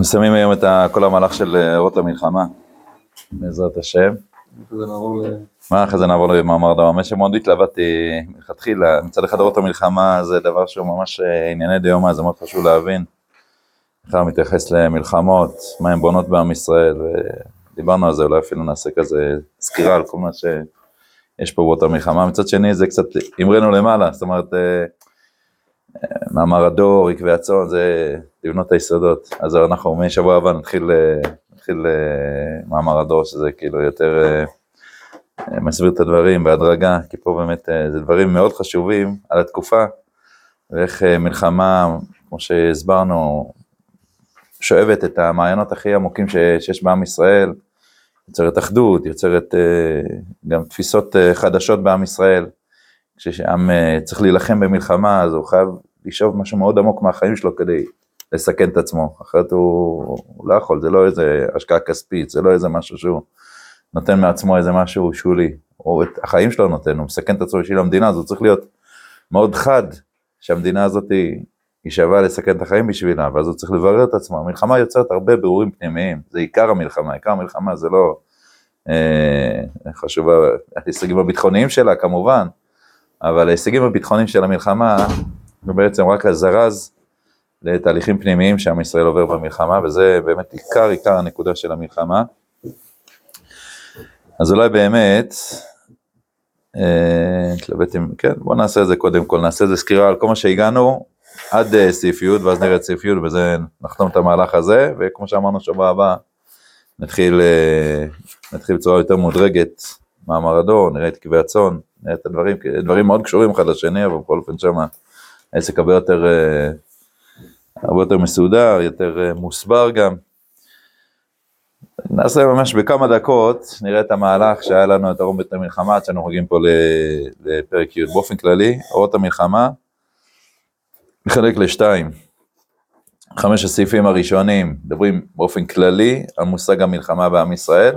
אנחנו מסיימים היום את כל המהלך של אה, אורות המלחמה, בעזרת השם. מה אחרי זה נעבור למאמר דבר? מה שמאוד התלבטתי מלכתחילה, מצד אחד אורות המלחמה זה דבר שהוא ממש אה, ענייני דיומא, זה מאוד חשוב להבין. בכלל מתייחס למלחמות, מה הן בונות בעם ישראל, ודיברנו על זה, אולי אפילו נעשה כזה סקירה על כל מה שיש פה באותה מלחמה. מצד שני זה קצת המראנו למעלה, זאת אומרת, אה, מאמר הדור, עקבי הצאן, זה לבנות את היסודות. אז אנחנו משבוע הבא נתחיל, אה, נתחיל אה, מאמר הדור, שזה כאילו יותר אה, מסביר את הדברים בהדרגה, כי פה באמת זה דברים מאוד חשובים על התקופה, ואיך מלחמה, כמו שהסברנו, שואבת את המעיינות הכי עמוקים שיש בעם ישראל, יוצרת אחדות, יוצרת גם תפיסות חדשות בעם ישראל. כשעם צריך להילחם במלחמה, אז הוא חייב לשאוב משהו מאוד עמוק מהחיים שלו כדי לסכן את עצמו, אחרת הוא, הוא לא יכול, זה לא איזה השקעה כספית, זה לא איזה משהו שהוא נותן מעצמו איזה משהו שולי, או את החיים שלו נותן, הוא מסכן את עצמו בשביל המדינה, אז הוא צריך להיות מאוד חד, שהמדינה הזאת היא, שווה לסכן את החיים בשבילה, ואז הוא צריך לברר את עצמו. המלחמה יוצרת הרבה בירורים פנימיים, זה עיקר המלחמה, עיקר המלחמה זה לא אה, חשובה, ההישגים הביטחוניים שלה כמובן, אבל ההישגים הביטחוניים של המלחמה, זה בעצם רק הזרז לתהליכים פנימיים שעם ישראל עובר במלחמה, וזה באמת עיקר עיקר הנקודה של המלחמה. אז אולי באמת, אה, עם, כן, בואו נעשה את זה קודם כל, נעשה איזה סקירה על כל מה שהגענו עד אה, סעיף י', ואז נראה את סעיף י', וזה נחתום את המהלך הזה, וכמו שאמרנו שבוע הבא, נתחיל, אה, נתחיל בצורה יותר מודרגת, מאמר הדור, נראה את קווי הצאן, נראה את הדברים, דברים מאוד קשורים אחד לשני, אבל בכל אופן שמה העסק הרבה יותר, אה, הרבה יותר מסודר, יותר אה, מוסבר גם. נעשה ממש בכמה דקות, נראה את המהלך שהיה לנו את ארום בית המלחמה, עד שאנחנו מגיעים פה לפרק י'. באופן כללי, אורות המלחמה מחלק לשתיים. חמש הסעיפים הראשונים מדברים באופן כללי על מושג המלחמה בעם ישראל,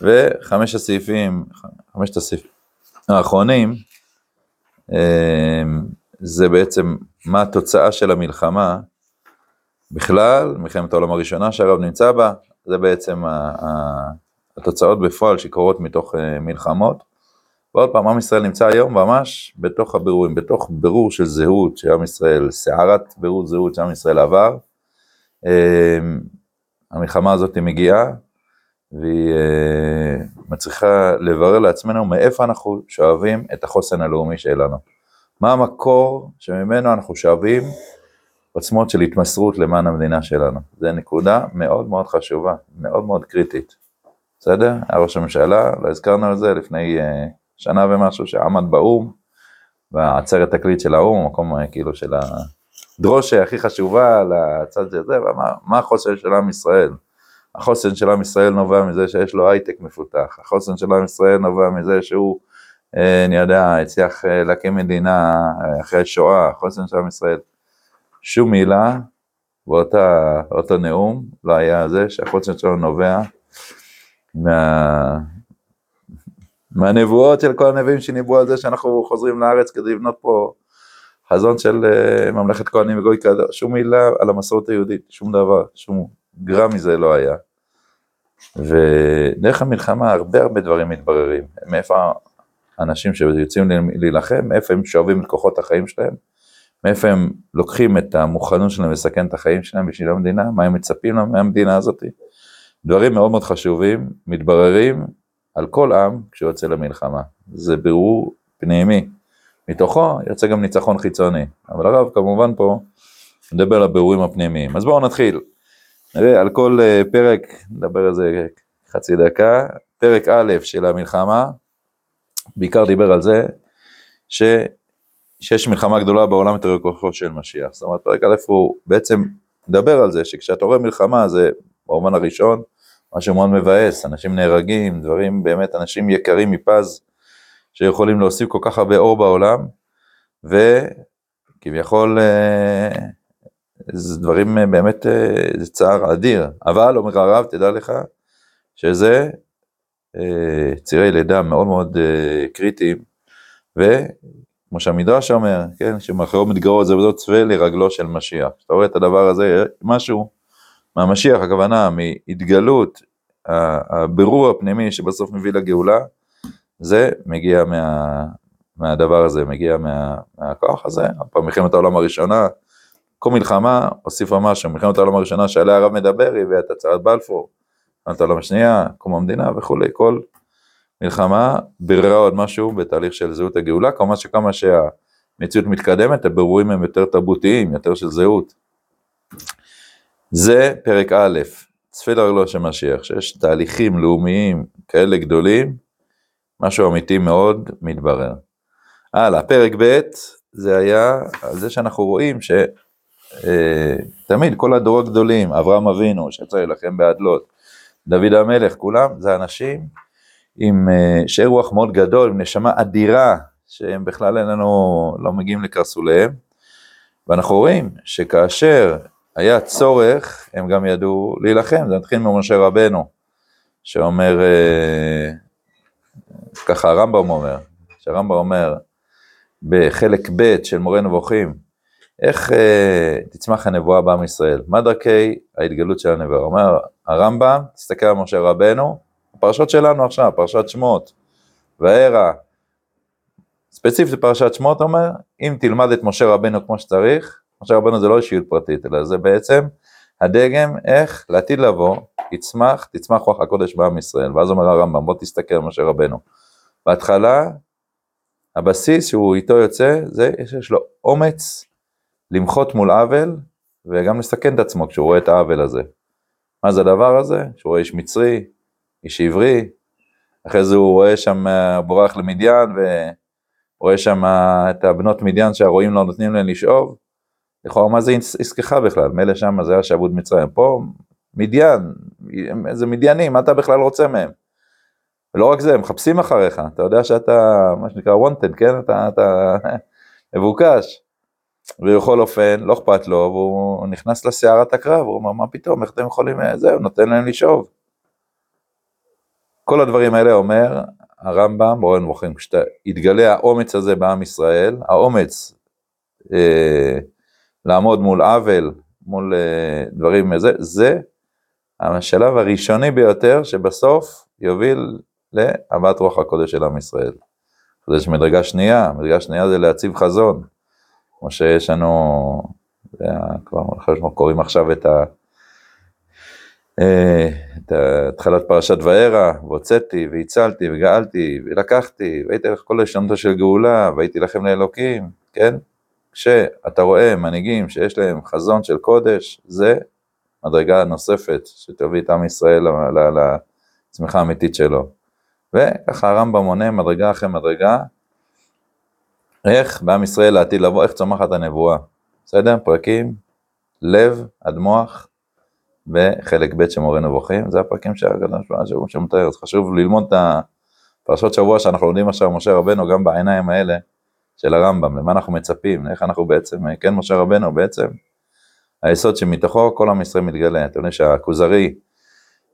וחמש הסעיפים, חמשת הסעיפים האחרונים, אה, זה בעצם מה התוצאה של המלחמה בכלל, מלחמת העולם הראשונה שהרב נמצא בה, זה בעצם התוצאות בפועל שקורות מתוך אה, מלחמות. ועוד פעם, עם ישראל נמצא היום ממש בתוך הבירורים, בתוך בירור של זהות שעם ישראל, סערת בירור זהות שעם ישראל עבר. אה, המלחמה הזאת מגיעה, והיא אה, מצליחה לברר לעצמנו מאיפה אנחנו שואבים את החוסן הלאומי שלנו. מה המקור שממנו אנחנו שואבים עוצמות של התמסרות למען המדינה שלנו. זו נקודה מאוד מאוד חשובה, מאוד מאוד קריטית. בסדר? היה ראש הממשלה, לא הזכרנו את זה לפני uh, שנה ומשהו, שעמד באו"ם, בעצרת תקליט של האו"ם, המקום uh, כאילו של הדרושה הכי חשובה לצד של זה, ואמר, מה החוסן של עם ישראל? החוסן של עם ישראל נובע מזה שיש לו הייטק מפותח, החוסן של עם ישראל נובע מזה שהוא אה, אני יודע, הצליח אה, להקים מדינה אה, אחרי שואה, חוסן של עם ישראל. שום מילה באותו נאום לא היה זה שהחוסן שלנו נובע מה, מהנבואות של כל הנביאים שניבאו על זה שאנחנו חוזרים לארץ כדי לבנות פה חזון של ממלכת כהנים וגוי קדוש, שום מילה על המסורת היהודית, שום דבר, שום גרם מזה לא היה. ודרך המלחמה הרבה הרבה דברים מתבררים, מאיפה אנשים שיוצאים להילחם, מאיפה הם שואבים את כוחות החיים שלהם, מאיפה הם לוקחים את המוכנות שלהם לסכן את החיים שלהם בשביל המדינה, מה הם מצפים מהמדינה הזאת. דברים מאוד מאוד חשובים, מתבררים על כל עם כשהוא יוצא למלחמה. זה בירור פנימי. מתוכו יוצא גם ניצחון חיצוני. אבל הרב כמובן פה מדבר על הבירורים הפנימיים. אז בואו נתחיל. נראה על כל אה, פרק, נדבר על זה חצי דקה. פרק א' של המלחמה, בעיקר דיבר על זה ש... שיש מלחמה גדולה בעולם יותר כוחו של משיח. זאת אומרת, פרק א' הוא בעצם מדבר על זה שכשאתה רואה מלחמה זה במובן הראשון, משהו מאוד מבאס, אנשים נהרגים, דברים באמת, אנשים יקרים מפז, שיכולים להוסיף כל כך הרבה אור בעולם, וכביכול אה, זה דברים אה, באמת, אה, זה צער אדיר, אבל אומר הרב, תדע לך, שזה צירי לידה מאוד מאוד אה, קריטיים, וכמו שהמדרש אומר, כן, שמאחורו מתגרות זה וזאת צווה לרגלו של משיח. כשאתה רואה את הדבר הזה, משהו מהמשיח, הכוונה מהתגלות, הבירור הפנימי שבסוף מביא לגאולה, זה מגיע מה, מהדבר הזה, מגיע מה, מהכוח הזה. פעם מלחמת העולם הראשונה, כל מלחמה הוסיפה משהו, מלחמת העולם הראשונה שעליה הרב מדבר, היא הביאה את הצהרת בלפור, מלחמת העולם השנייה, קום המדינה וכולי, כל מלחמה ביררה עוד משהו בתהליך של זהות הגאולה, כמובן שכמה שהמציאות מתקדמת, הבירורים הם יותר תרבותיים, יותר של זהות. זה פרק א', צפה לרגלו של משיח, שיש תהליכים לאומיים כאלה גדולים, משהו אמיתי מאוד מתברר. הלאה, פרק ב', זה היה על זה שאנחנו רואים שתמיד אה, כל הדורות גדולים, אברהם אבינו, שיצא להילחם באדלות, דוד המלך, כולם, זה אנשים עם אה, שאר רוח מאוד גדול, עם נשמה אדירה, שהם בכלל אין לנו, לא מגיעים לקרסוליהם, ואנחנו רואים שכאשר היה צורך, הם גם ידעו להילחם, זה מתחיל ממשה רבנו, שאומר, אה, ככה הרמב"ם אומר, שהרמב"ם אומר, בחלק ב' של מורה נבוכים, איך אה, תצמח הנבואה בעם ישראל? מה דרכי ההתגלות של הנבואה? אומר הרמב"ם, תסתכל על משה רבנו, הפרשות שלנו עכשיו, פרשת שמות, והערה, ספציפית פרשת שמות אומר, אם תלמד את משה רבנו כמו שצריך, משה רבנו זה לא אישיות פרטית, אלא זה בעצם הדגם איך לעתיד לבוא, יצמח, תצמח רוח הקודש בעם ישראל. ואז אומר הרמב"ם, בוא תסתכל על משה רבנו. בהתחלה, הבסיס שהוא איתו יוצא, זה שיש לו אומץ למחות מול עוול, וגם לסכן את עצמו כשהוא רואה את העוול הזה. מה זה הדבר הזה? שהוא רואה איש מצרי, איש עברי, אחרי זה הוא רואה שם, אה, בורח למדיין, ורואה שם אה, את הבנות מדיין שהרועים לא נותנים להם לשאוב, לכאורה מה זה עסקך בכלל, מילא שם זה היה שעבוד מצרים, פה מדיין, איזה מדיינים, מה אתה בכלל רוצה מהם? ולא רק זה, הם מחפשים אחריך, אתה יודע שאתה, מה שנקרא wanted, כן? אתה, אתה מבוקש. ובכל אופן, לא אכפת לו, והוא נכנס לסערת הקרב, הוא אומר, מה פתאום, איך אתם יכולים, זהו, נותן להם לשאוב. כל הדברים האלה אומר הרמב"ם, מורה נבוכים, כשהתגלה האומץ הזה בעם ישראל, האומץ אה, לעמוד מול עוול, מול אה, דברים, זה, זה השלב הראשוני ביותר שבסוף יוביל להבאת רוח הקודש של עם ישראל. אז יש מדרגה שנייה, מדרגה שנייה זה להציב חזון, כמו שיש לנו, כבר קוראים עכשיו את. אה, התחלת פרשת וארא, והוצאתי, והצלתי, וגאלתי, ולקחתי, והייתי לך כל לשונתו של גאולה, והייתי לכם לאלוקים, כן? כשאתה רואה מנהיגים שיש להם חזון של קודש, זה מדרגה נוספת שתביא את עם ישראל לצמיחה האמיתית שלו. וככה הרמב"ם מונה מדרגה אחרי מדרגה, איך בעם ישראל לעתיד לבוא, איך צומחת הנבואה. בסדר? פרקים, לב עד מוח, וחלק ב' של מורה נבוכים, זה הפרקים שמתאר, אז חשוב ללמוד את הפרשות שבוע שאנחנו לומדים עכשיו משה רבנו גם בעיניים האלה, של הרמב"ם, למה אנחנו מצפים, איך אנחנו בעצם, כן משה רבנו בעצם, היסוד שמתוכו כל עם ישראל מתגלה. אתם יודעים שהכוזרי,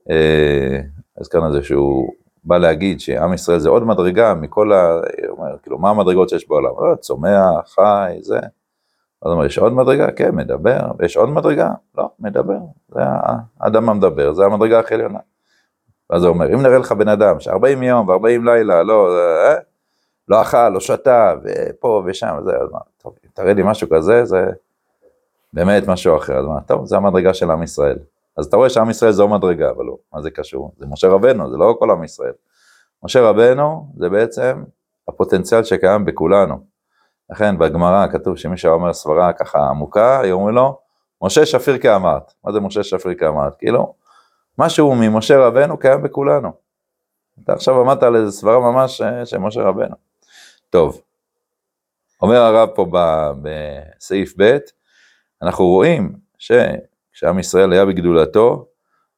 אה, אז כאן הזה שהוא בא להגיד שעם ישראל זה עוד מדרגה מכל. אומר, כאילו, מה המדרגות שיש בעולם? לא, צומח, חי, זה. אז אומר, יש עוד מדרגה? כן, מדבר. ויש עוד מדרגה? לא, מדבר. זה האדם המדבר, זה המדרגה הכי עליונה. ואז הוא אומר, אם נראה לך בן אדם ש-40 יום ו-40 לילה, לא, אה, לא אכל, לא שתה, ופה ושם, זה, אז מה, טוב, תראה לי משהו כזה, זה באמת משהו אחר, אז מה, טוב, זה המדרגה של עם ישראל. אז אתה רואה שעם ישראל זו מדרגה, אבל לא, מה זה קשור? זה משה רבנו, זה לא כל עם ישראל. משה רבנו זה בעצם הפוטנציאל שקיים בכולנו. לכן בגמרא כתוב שמי שאומר סברה ככה עמוקה, היו אומרים לו, משה שפיר כאמרת. מה זה משה שפיר כאמרת? כאילו, משהו ממשה רבנו קיים בכולנו. אתה עכשיו אמרת על איזה סברה ממש אה, של משה רבנו. טוב, אומר הרב פה בסעיף ב', אנחנו רואים שכשעם ישראל היה בגדולתו,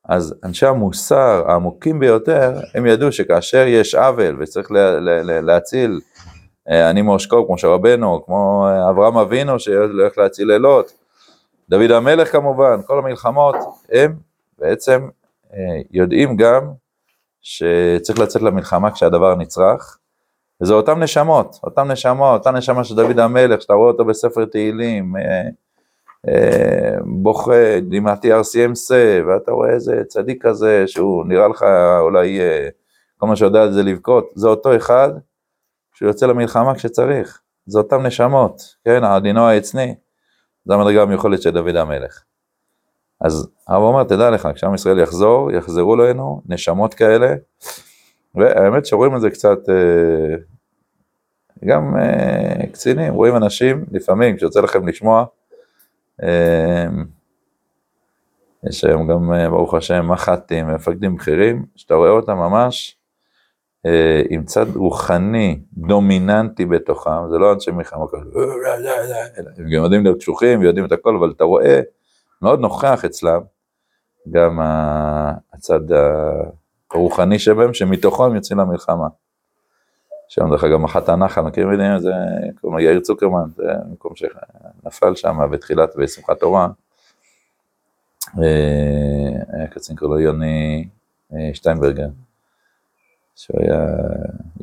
אז אנשי המוסר העמוקים ביותר, הם ידעו שכאשר יש עוול וצריך לה, לה, להציל, אה, אני מאושקו כמו שרבנו, כמו אה, אברהם אבינו שהולך להציל לילות, דוד המלך כמובן, כל המלחמות, הם בעצם אה, יודעים גם שצריך לצאת למלחמה כשהדבר נצרך, וזה אותם נשמות, אותם נשמות, אותה נשמה של דוד המלך, שאתה רואה אותו בספר תהילים, בוכה, דמעתי ארסיימסה, ואתה רואה איזה צדיק כזה, שהוא נראה לך אולי, אה, כל מה שיודע זה לבכות, זה אותו אחד שהוא יוצא למלחמה כשצריך, זה אותם נשמות, כן, העדינו העצני, זה המדרגה המיוחדת של דוד המלך. אז הרב אומר, תדע לך, כשעם ישראל יחזור, יחזרו אלינו נשמות כאלה, והאמת שרואים את זה קצת, אה, גם קצינים, רואים אנשים, לפעמים, כשיוצא לכם לשמוע, יש היום גם, אה, ברוך השם, מח"טים, מפקדים בכירים, שאתה רואה אותם ממש אה, עם צד רוחני דומיננטי בתוכם, זה לא אנשי מלחמה כאלה, הם גם יודעים להיות קשוחים ויודעים את הכל, אבל אתה רואה, מאוד נוכח אצלם גם הצד הרוחני שבהם, שמתוכו הם יוצאים למלחמה. שם דרך אגב מח"ט הנחל, מכירים את זה? קוראים לו יאיר צוקרמן, זה מקום שנפל שם בתחילת בשמחת תורה. אה, היה קצין קוראים לו יוני אה, שטיינברגר, שהוא היה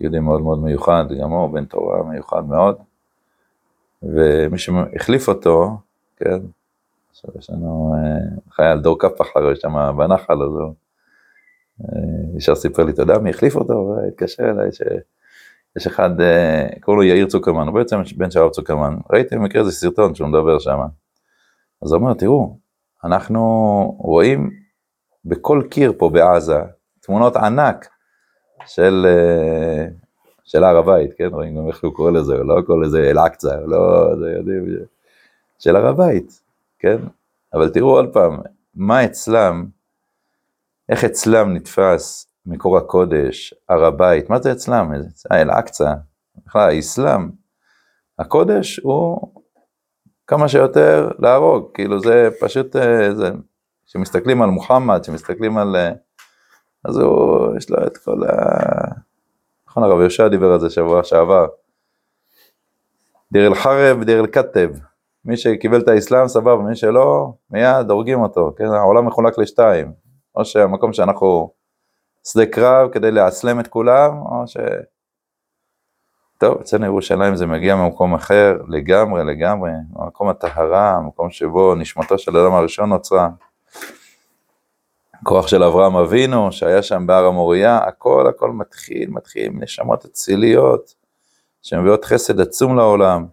יהודי מאוד מאוד מיוחד, גם הוא בן תורה מיוחד מאוד. ומי שהחליף אותו, כן, עכשיו יש לנו אה, חייל דור קפח אחרי שם בנחל, אז הוא ישר סיפר לי, אתה יודע מי החליף אותו? והתקשר אליי, יש אחד, אה, קוראים לו יאיר צוקרמן, הוא בעצם בן שאול צוקרמן, ראיתי במקרה איזה סרטון שהוא מדבר שם, אז הוא אומר, תראו, אנחנו רואים בכל קיר פה בעזה תמונות ענק של, אה, של הר הבית, כן, רואים גם איך הוא קורא לזה, לא קורא לזה אל-אקצא, לא, זה יודעים, של הר הבית, כן, אבל תראו עוד פעם, מה אצלם, איך אצלם נתפס מקור הקודש, הר הבית, מה זה אצלם? אל-אקצא, בכלל האסלאם. הקודש הוא כמה שיותר להרוג, כאילו זה פשוט, אה, זה, כשמסתכלים על מוחמד, כשמסתכלים על... אה, אז הוא, יש לו את כל ה... נכון, הרב יהושע דיבר על זה שבוע שעבר. דיר אל חרב, דיר אל כתב. מי שקיבל את האסלאם סבבה, מי שלא, מיד הורגים אותו, כן? העולם מחולק לשתיים. או שהמקום שאנחנו שדה קרב כדי לאסלם את כולם, או ש... טוב, אצלנו ירושלים זה מגיע ממקום אחר לגמרי, לגמרי, מקום הטהרה, המקום שבו נשמתו של האדם הראשון נוצרה. כוח של אברהם אבינו, שהיה שם בהר המוריה, הכל הכל מתחיל, מתחיל נשמות אציליות, שמביאות חסד עצום לעולם.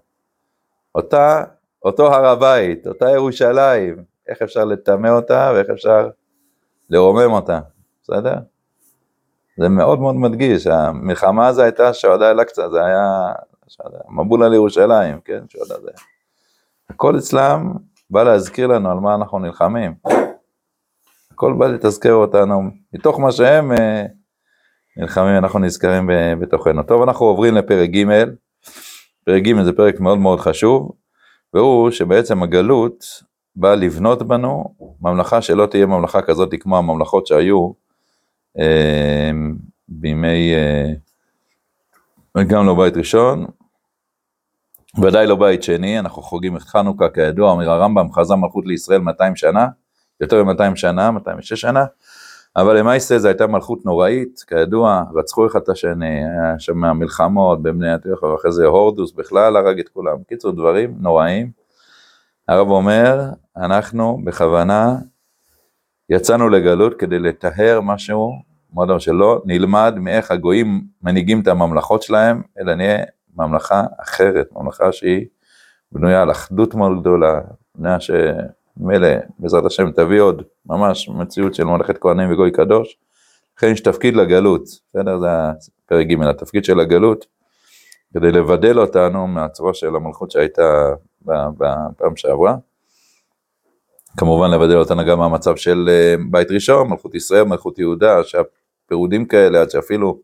אותה, אותו הר הבית, אותה ירושלים, איך אפשר לטמא אותה ואיך אפשר לרומם אותה, בסדר? זה מאוד מאוד מדגיש, המלחמה הזו הייתה שעודה אל-אקצא, זה היה מבולה לירושלים, כן, שעודה זה. הכל אצלם בא להזכיר לנו על מה אנחנו נלחמים. הכל בא לתזכר אותנו, מתוך מה שהם אה, נלחמים, אנחנו נזכרים בתוכנו. טוב, אנחנו עוברים לפרק ג', פרק ג' זה פרק מאוד מאוד חשוב, והוא שבעצם הגלות באה לבנות בנו ממלכה שלא תהיה ממלכה כזאת כמו הממלכות שהיו בימי, אה, גם לא בית ראשון, ודאי לא בית שני, אנחנו חוגגים את חנוכה כידוע, אומר הרמב"ם, חזה מלכות לישראל 200 שנה, יותר מ-200 שנה, 206 שנה, אבל למעשה זו הייתה מלכות נוראית, כידוע, רצחו אחד את השני, היה שם מלחמות בבני התיוך, ואחרי זה הורדוס בכלל הרג את כולם. קיצור, דברים נוראים. הרב אומר, אנחנו בכוונה יצאנו לגלות כדי לטהר משהו אמרנו שלא נלמד מאיך הגויים מנהיגים את הממלכות שלהם, אלא נהיה ממלכה אחרת, ממלכה שהיא בנויה על אחדות מאוד גדולה, בנויה שמילא בעזרת השם תביא עוד ממש מציאות של ממלכת כהנים וגוי קדוש, לכן יש תפקיד לגלות, בסדר? זה הפרק ג', התפקיד של הגלות, כדי לבדל אותנו מהצורה של המלכות שהייתה בפעם שעברה. כמובן לבדל אותנו גם מהמצב של אה, בית ראשון, מלכות ישראל, מלכות יהודה, פירודים כאלה, עד שאפילו,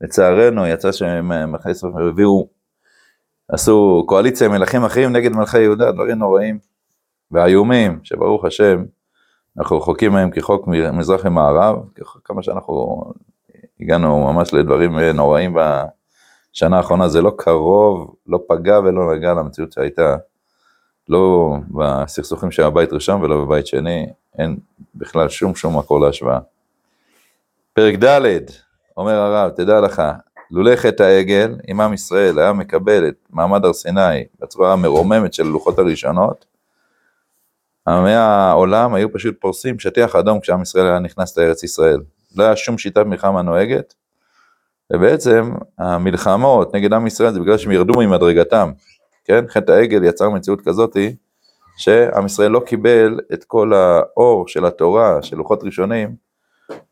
לצערנו, יצא שהם מלכי ישראל הביאו, עשו קואליציה מלכים אחרים נגד מלכי יהודה, דברים נוראים ואיומים, שברוך השם, אנחנו רחוקים מהם כחוק מזרח ומערב, כמה שאנחנו הגענו ממש לדברים נוראים בשנה האחרונה, זה לא קרוב, לא פגע ולא נגע למציאות שהייתה, לא בסכסוכים של הבית ראשון ולא בבית שני, אין בכלל שום שום מקור להשוואה. פרק ד', אומר הרב, תדע לך, לולא חטא העגל, אם עם ישראל היה מקבל את מעמד הר סיני בצורה המרוממת של הלוחות הראשונות, עמי העולם היו פשוט פורסים שטיח אדום כשעם ישראל היה נכנס לארץ ישראל. לא היה שום שיטת מלחמה נוהגת, ובעצם המלחמות נגד עם ישראל זה בגלל שהם ירדו ממדרגתם, כן? חטא העגל יצר מציאות כזאתי, שעם ישראל לא קיבל את כל האור של התורה, של לוחות ראשונים,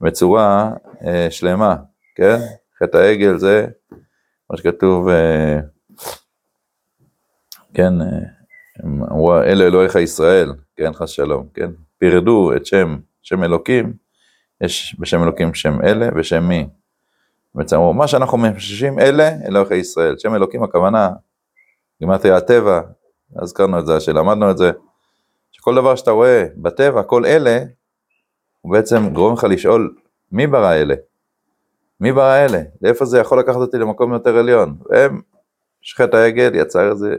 בצורה אה, שלמה, כן? חטא העגל זה מה שכתוב, אה, כן, אה, אמרו אלה אלוהיך ישראל, כן, חס שלום, כן? פירדו את שם, שם אלוקים, יש בשם אלוקים שם אלה ושם מי. בעצם אמרו, מה שאנחנו מפששים אלה, אלוהיך ישראל. שם אלוקים הכוונה, גימטריה הטבע, הזכרנו את זה, שלמדנו את זה, שכל דבר שאתה רואה בטבע, כל אלה, הוא בעצם גורם לך לשאול, מי ברא אלה? מי ברא אלה? לאיפה זה יכול לקחת אותי למקום יותר עליון? והם, שחט העגל יצר את זה,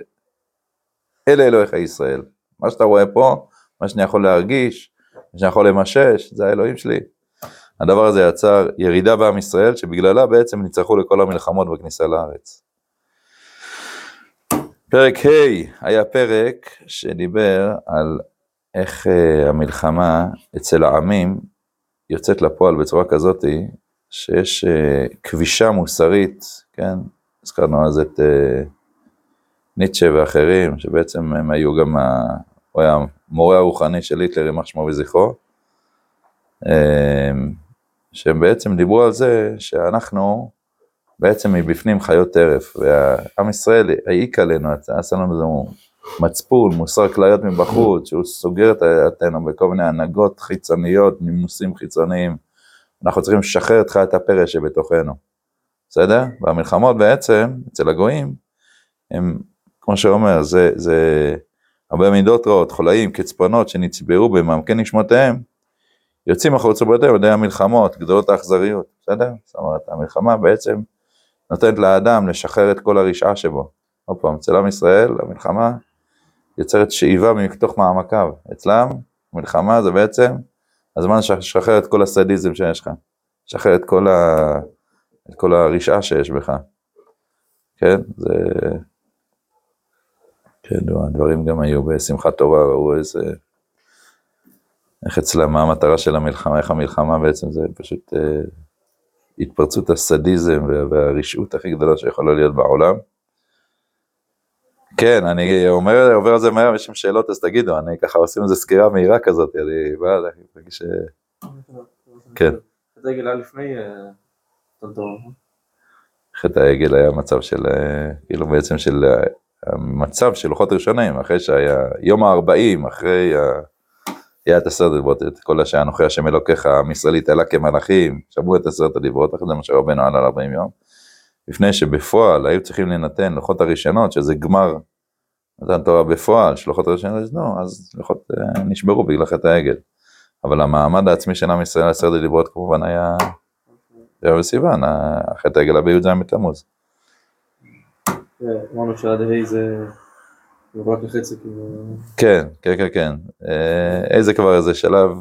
אלה אלוהיך ישראל. מה שאתה רואה פה, מה שאני יכול להרגיש, מה שאני יכול למשש, זה האלוהים שלי. הדבר הזה יצר ירידה בעם ישראל, שבגללה בעצם ניצחו לכל המלחמות בכניסה לארץ. פרק ה' היה פרק שדיבר על איך uh, המלחמה אצל העמים יוצאת לפועל בצורה כזאתי, שיש uh, כבישה מוסרית, כן, הזכרנו אז את uh, ניטשה ואחרים, שבעצם הם היו גם, ה... הוא היה המורה הרוחני של היטלר, יימח שמו וזכרו, שהם בעצם דיברו על זה שאנחנו בעצם מבפנים חיות טרף, ועם ישראל העיק עלינו, עשה לנו איזה מצפון, מוסר כליות מבחוץ, שהוא סוגר את דעתנו בכל מיני הנהגות חיצוניות, נימוסים חיצוניים. אנחנו צריכים לשחרר את חיית הפרא שבתוכנו, בסדר? והמלחמות בעצם, אצל הגויים, הם, כמו שאומר, זה, זה הרבה מידות רעות, חולאים, קצפונות שנצברו במעמקי נשמותיהם, יוצאים החוצה ביותר ידי המלחמות, גדולות האכזריות, בסדר? זאת אומרת, המלחמה בעצם נותנת לאדם לשחרר את כל הרשעה שבו. עוד פעם, אצל עם ישראל, המלחמה יוצרת שאיבה מתוך מעמקיו. אצלם, מלחמה זה בעצם הזמן לשחרר את כל הסדיזם שיש לך. לשחרר את כל, ה... את כל הרשעה שיש בך. כן? זה... כן, הדברים גם היו בשמחת תורה, ראו איזה... איך אצלם, מה המטרה של המלחמה, איך המלחמה בעצם זה פשוט אה, התפרצות הסדיזם והרשעות הכי גדולה שיכולה להיות בעולם. כן, אני אומר, עובר על זה מהר, יש שם שאלות אז תגידו, אני ככה עושים איזה סקירה מהירה כזאת, אני בא להגיד ש... כן. חטא העגל היה לפני. אה, חטא העגל היה מצב של, אה, כאילו בעצם של המצב של לוחות ראשונים, אחרי שהיה יום ה-40, אחרי ה... היה את עשרת הדיברות, את כל השעה אנוכי השם אלוקיך, עם ישראל התעלה כמלאכים, שמעו את עשרת הדיברות, אחרי זה מה שרבנו עלה על 40 יום. לפני שבפועל היו צריכים לנתן לוחות הראשונות, שזה גמר מתן תורה בפועל, שלוחות הראשונות, נו, אז לוחות אה, נשברו בגלל חטא העגל. אבל המעמד העצמי של עם ישראל עשרת הדיברות כמובן היה, היה בסיוון, החטא העגל היה בי"ז בתמוז. אמרנו שעד כאילו. כן, כן, כן, כן. אה, איזה כבר איזה שלב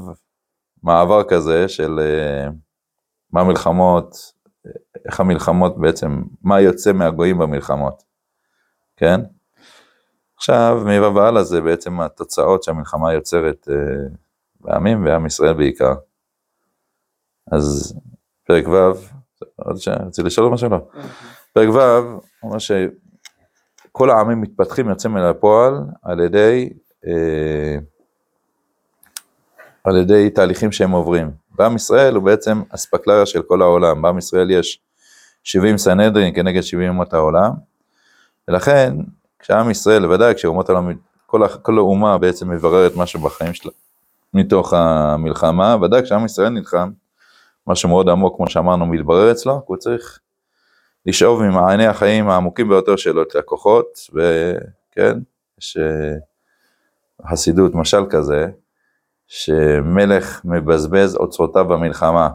מעבר כזה של אה, מה המלחמות, איך המלחמות בעצם, מה יוצא מהגויים במלחמות, כן? עכשיו, מפה והלאה זה בעצם התוצאות שהמלחמה יוצרת אה, בעמים ועם ישראל בעיקר. אז פרק ו', עוד שנייה, רציתי לשאול משהו לא. אוקיי. פרק ו', אומר כל העמים מתפתחים, יוצאים אל הפועל על ידי, אה, על ידי תהליכים שהם עוברים. בעם ישראל הוא בעצם אספקלריה של כל העולם, בעם ישראל יש 70 סנהדרין כנגד 70 אומות העולם, ולכן כשעם ישראל, בוודאי כשאומות העולם, כל, כל האומה בעצם מבררת משהו בחיים שלה מתוך המלחמה, ודאי כשעם ישראל נלחם, משהו מאוד עמוק, כמו שאמרנו, מתברר אצלו, כי הוא צריך לשאוב ממעייני החיים העמוקים ביותר שלו את הכוחות, וכן, יש אה, חסידות, משל כזה, שמלך מבזבז אוצרותיו במלחמה.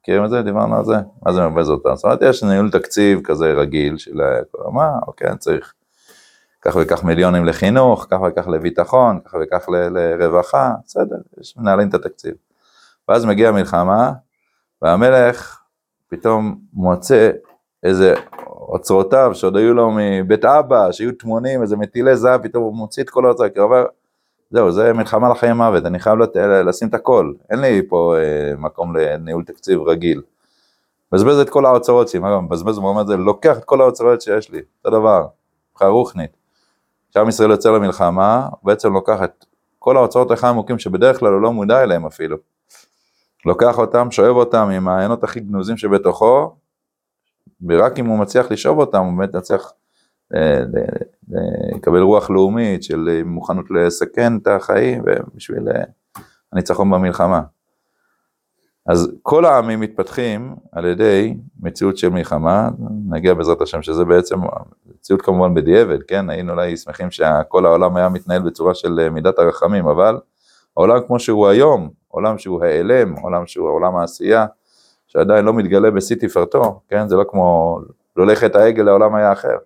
מכירים את זה? דיברנו על זה? מה זה מבזבז אותם? זאת אומרת, יש ניהול תקציב כזה רגיל של מה, אוקיי, אני צריך כך וכך מיליונים לחינוך, כך וכך לביטחון, כך וכך ל- לרווחה, בסדר, יש מנהלים את התקציב. ואז מגיעה המלחמה, והמלך פתאום מוצא איזה אוצרותיו שעוד היו לו מבית אבא, שהיו טמונים, איזה מטילי זהב, פתאום הוא מוציא את כל האוצר, כי הוא אומר, זהו, זה מלחמה לחיים מוות, אני חייב לת... לשים את הכל, אין לי פה אה, מקום לניהול תקציב רגיל. מבזבז את כל האוצרות שלי, מה גם מבזבז במובן הזה, לוקח את כל האוצרות שיש לי, אותו דבר, מבחינה רוחנית. כשעם ישראל יוצא למלחמה, הוא בעצם לוקח את כל האוצרות לחיים עמוקים שבדרך כלל הוא לא מודע אליהם אפילו. לוקח אותם, שואב אותם עם העיינות הכי גנוזים שבתוכו, ורק אם הוא מצליח לשאוב אותם, הוא באמת מצליח אה, לקבל רוח לאומית של מוכנות לסכן את החיים ובשביל אה, הניצחון במלחמה. אז כל העמים מתפתחים על ידי מציאות של מלחמה, נגיע בעזרת השם שזה בעצם מציאות כמובן בדיעבד, כן, היינו אולי שמחים שכל העולם היה מתנהל בצורה של אה, מידת הרחמים, אבל העולם כמו שהוא היום, עולם שהוא העלם, עולם שהוא עולם העשייה, שעדיין לא מתגלה בשיא תפארתו, כן, זה לא כמו לולכת העגל לעולם היה אחר.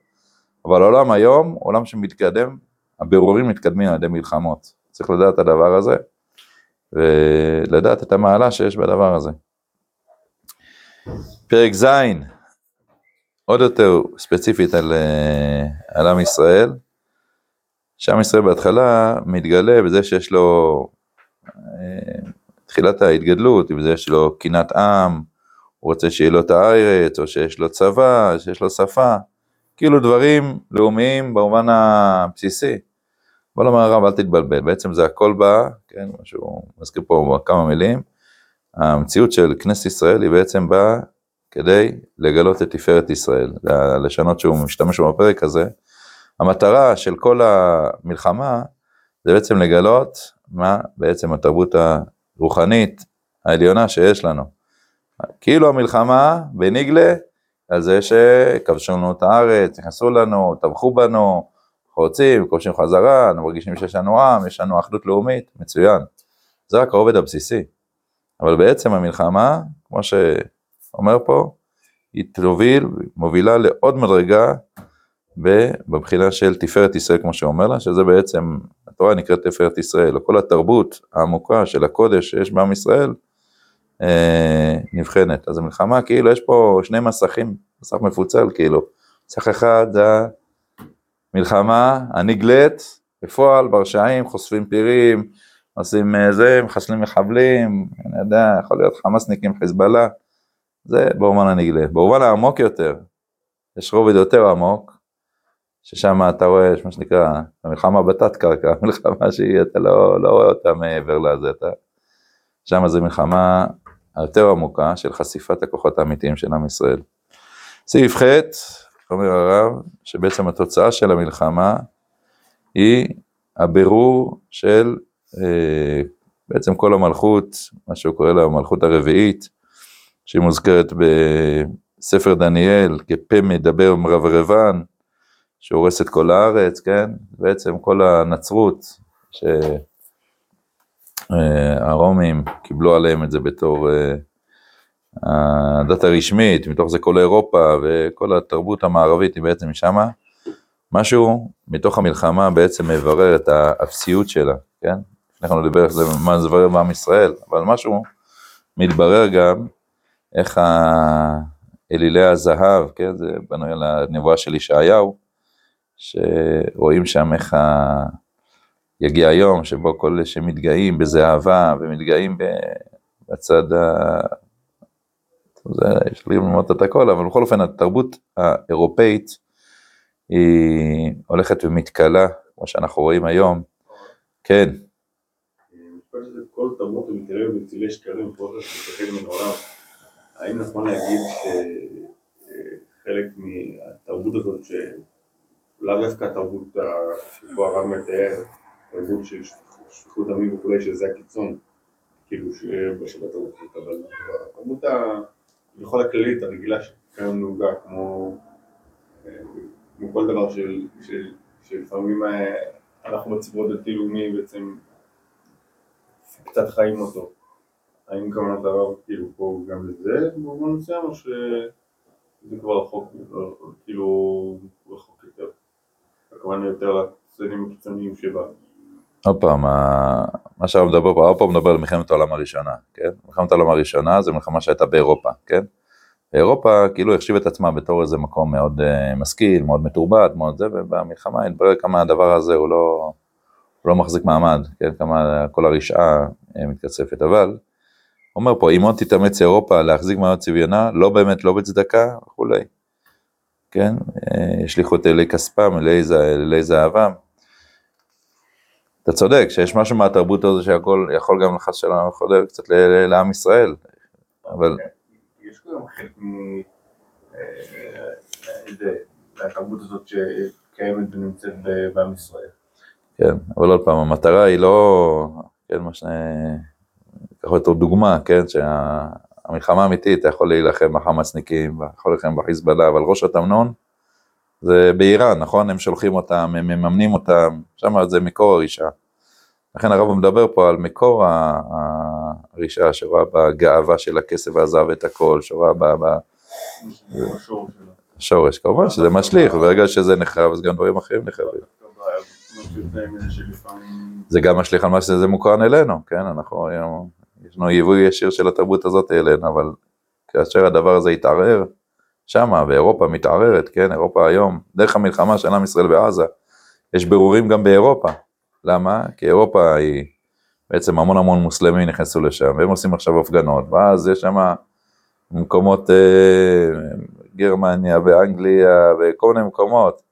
אבל העולם היום, עולם שמתקדם, הבירורים מתקדמים על ידי מלחמות. צריך לדעת את הדבר הזה, ולדעת את המעלה שיש בדבר הזה. פרק ז', עוד יותר ספציפית על, אה, על עם ישראל, שעם ישראל בהתחלה מתגלה בזה שיש לו אה, תחילת ההתגדלות, בזה יש לו קינת עם, הוא רוצה שיהיה לו את הארץ, או שיש לו צבא, שיש לו שפה. כאילו דברים לאומיים במובן הבסיסי. בוא נאמר הרב אל תתבלבל, בעצם זה הכל בא, כן, מה שהוא מזכיר פה כמה מילים, המציאות של כנסת ישראל היא בעצם באה כדי לגלות את תפארת ישראל, זה הלשונות שהוא משתמש בפרק הזה. המטרה של כל המלחמה זה בעצם לגלות מה בעצם התרבות הרוחנית העליונה שיש לנו. כאילו המלחמה בניגלה על זה שכבשו לנו את הארץ, נכנסו לנו, טבחו בנו, רוצים, כובשים חזרה, אנחנו מרגישים שיש לנו עם, יש לנו אחדות לאומית, מצוין. זה רק הרובד הבסיסי. אבל בעצם המלחמה, כמו שאומר פה, היא תוביל, מובילה לעוד מדרגה בבחינה של תפארת ישראל, כמו שאומר לה, שזה בעצם, התורה נקראת תפארת ישראל, או כל התרבות העמוקה של הקודש שיש בעם ישראל, נבחנת. אז המלחמה, כאילו, יש פה שני מסכים, מסך מפוצל, כאילו. מסך אחד המלחמה הנגלית, בפועל, ברשעים, חושפים פירים, עושים אה, זה, מחסלים מחבלים, אני יודע, יכול להיות חמאסניקים, חיזבאללה, זה באומן הנגלה. באומן העמוק יותר, יש רובד יותר עמוק, ששם אתה רואה, יש מה שנקרא, המלחמה בתת קרקע, מלחמה שהיא, אתה לא, לא רואה אותה מעבר לזה, אתה... שם זה מלחמה היותר עמוקה של חשיפת הכוחות האמיתיים של עם ישראל. סעיף ח', אומר הרב, שבעצם התוצאה של המלחמה היא הבירור של אה, בעצם כל המלכות, מה שהוא קורא לה המלכות הרביעית, שהיא מוזכרת בספר דניאל כפה מדבר מרברבן, שהורס את כל הארץ, כן? בעצם כל הנצרות, ש... אה, הרומים קיבלו עליהם את זה בתור אה, הדת הרשמית, מתוך זה כל אירופה וכל התרבות המערבית היא בעצם שמה. משהו מתוך המלחמה בעצם מברר את האפסיות שלה, כן? אנחנו נדבר איך זה, מה זה מברר בעם ישראל, אבל משהו מתברר גם איך אלילי הזהב, כן? זה בנוי על הנבואה של ישעיהו, שרואים שם איך ה... יגיע היום שבו כל אלה שמתגאים בזהבה ומתגאים בצד ה... זה, יש לי ללמוד את הכל, אבל בכל אופן התרבות האירופאית היא הולכת ומתכלה, כמו שאנחנו רואים היום. כן. כל האם נכון להגיד שחלק מהתרבות הזאת, שלאו דווקא התרבות שפה הרב מתאר, תרבות של שפיכות דמים וכולי, שזה הקיצון, כאילו, שבשבת הרוחית, אבל הכמות בכל הכללית הרגילה שכיום נהוגה, כמו, כמו כל דבר של, של, שלפעמים אה, אנחנו בציבור דתי-לאומי בעצם קצת חיים אותו. האם כוונת הרב כאילו פה גם לזה במובן מסוים, או שזה כבר רחוק, כאילו רחוק יותר? הכוונה יותר לצדדים הקיצוניים שבה. עוד פעם, מה שהרב מדבר פה, הרב פה מדבר על מלחמת העולם הראשונה, כן? מלחמת העולם הראשונה זה מלחמה שהייתה באירופה, כן? אירופה כאילו החשיב את עצמה בתור איזה מקום מאוד uh, משכיל, מאוד מתורבת, מאוד זה, ובמלחמה התברר כמה הדבר הזה הוא לא, לא מחזיק מעמד, כן, כמה כל הרשעה אה, מתקצפת, אבל אומר פה, אם עוד תתאמץ אירופה להחזיק מעמד צביונה, לא באמת, לא בצדקה וכולי, כן, אה, ישליכו את אלי כספם, אלי זהבם. אתה צודק, שיש משהו מהתרבות הזו שהכל יכול גם לחס שלנו חודר קצת לעם ישראל, אבל... יש גם חלק מהתרבות הזאת שקיימת ונמצאת בעם ישראל. כן, אבל עוד פעם, המטרה היא לא, כן, מה ש... קח אותו דוגמה, כן, שהמלחמה האמיתית, אתה יכול להילחם בחמאסניקים, יכול להילחם בחיזבאללה, אבל ראש התמנון זה באיראן, נכון? הם שולחים אותם, הם מממנים אותם, שם זה מקור הרישה. לכן הרב מדבר פה על מקור הרישה, שרואה בגאווה של הכסף והזהב את הכל, שרואה ב... שורש, כמובן שזה משליך, וברגע שזה נחרב, אז גם דברים אחרים נחרבים. זה גם משליך על מה שזה מוכרן אלינו, כן, אנחנו, יש לנו יבוא ישיר של התרבות הזאת אלינו, אבל כאשר הדבר הזה יתערער, שמה, ואירופה מתערערת, כן, אירופה היום, דרך המלחמה של עם ישראל בעזה, יש ברורים גם באירופה. למה? כי אירופה היא, בעצם המון המון מוסלמים נכנסו לשם, והם עושים עכשיו הפגנות, ואז יש שם מקומות, אה, גרמניה ואנגליה וכל מיני מקומות,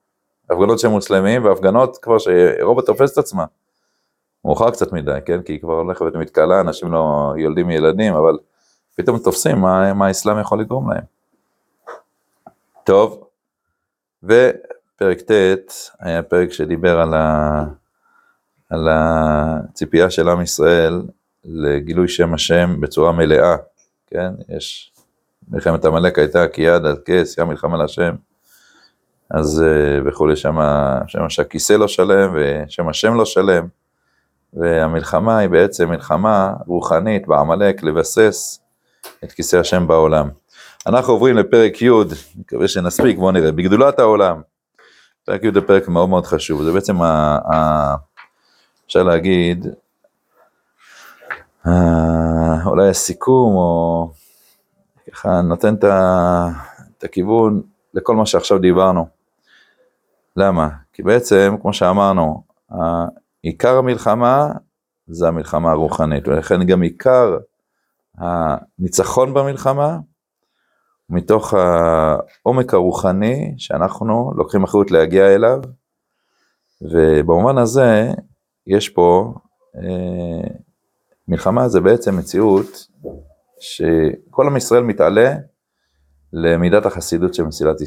הפגנות של מוסלמים והפגנות כבר שאירופה תופסת עצמה. מאוחר קצת מדי, כן? כי היא כבר הולכת ומתקלה, אנשים לא יולדים ילדים, אבל פתאום תופסים מה, מה האסלאם יכול לגרום להם. טוב, ופרק ט' היה פרק שדיבר על, ה, על הציפייה של עם ישראל לגילוי שם השם בצורה מלאה, כן? יש, מלחמת עמלק הייתה כי יד עד כס, ים מלחמה להשם. אז אה, וכולי, שם, שם שהכיסא לא שלם ושם השם לא שלם, והמלחמה היא בעצם מלחמה רוחנית בעמלק לבסס את כיסא השם בעולם. אנחנו עוברים לפרק י', מקווה שנספיק, בואו נראה, בגדולת העולם. פרק י' זה פרק מאוד מאוד חשוב, זה בעצם, ה, ה, אפשר להגיד, ה, אולי הסיכום, או ככה נותן את הכיוון לכל מה שעכשיו דיברנו. למה? כי בעצם, כמו שאמרנו, עיקר המלחמה זה המלחמה הרוחנית, ולכן גם עיקר הניצחון במלחמה, מתוך העומק הרוחני שאנחנו לוקחים אחריות להגיע אליו, ובמובן הזה יש פה, אה, מלחמה זה בעצם מציאות שכל עם ישראל מתעלה למידת החסידות של מסילת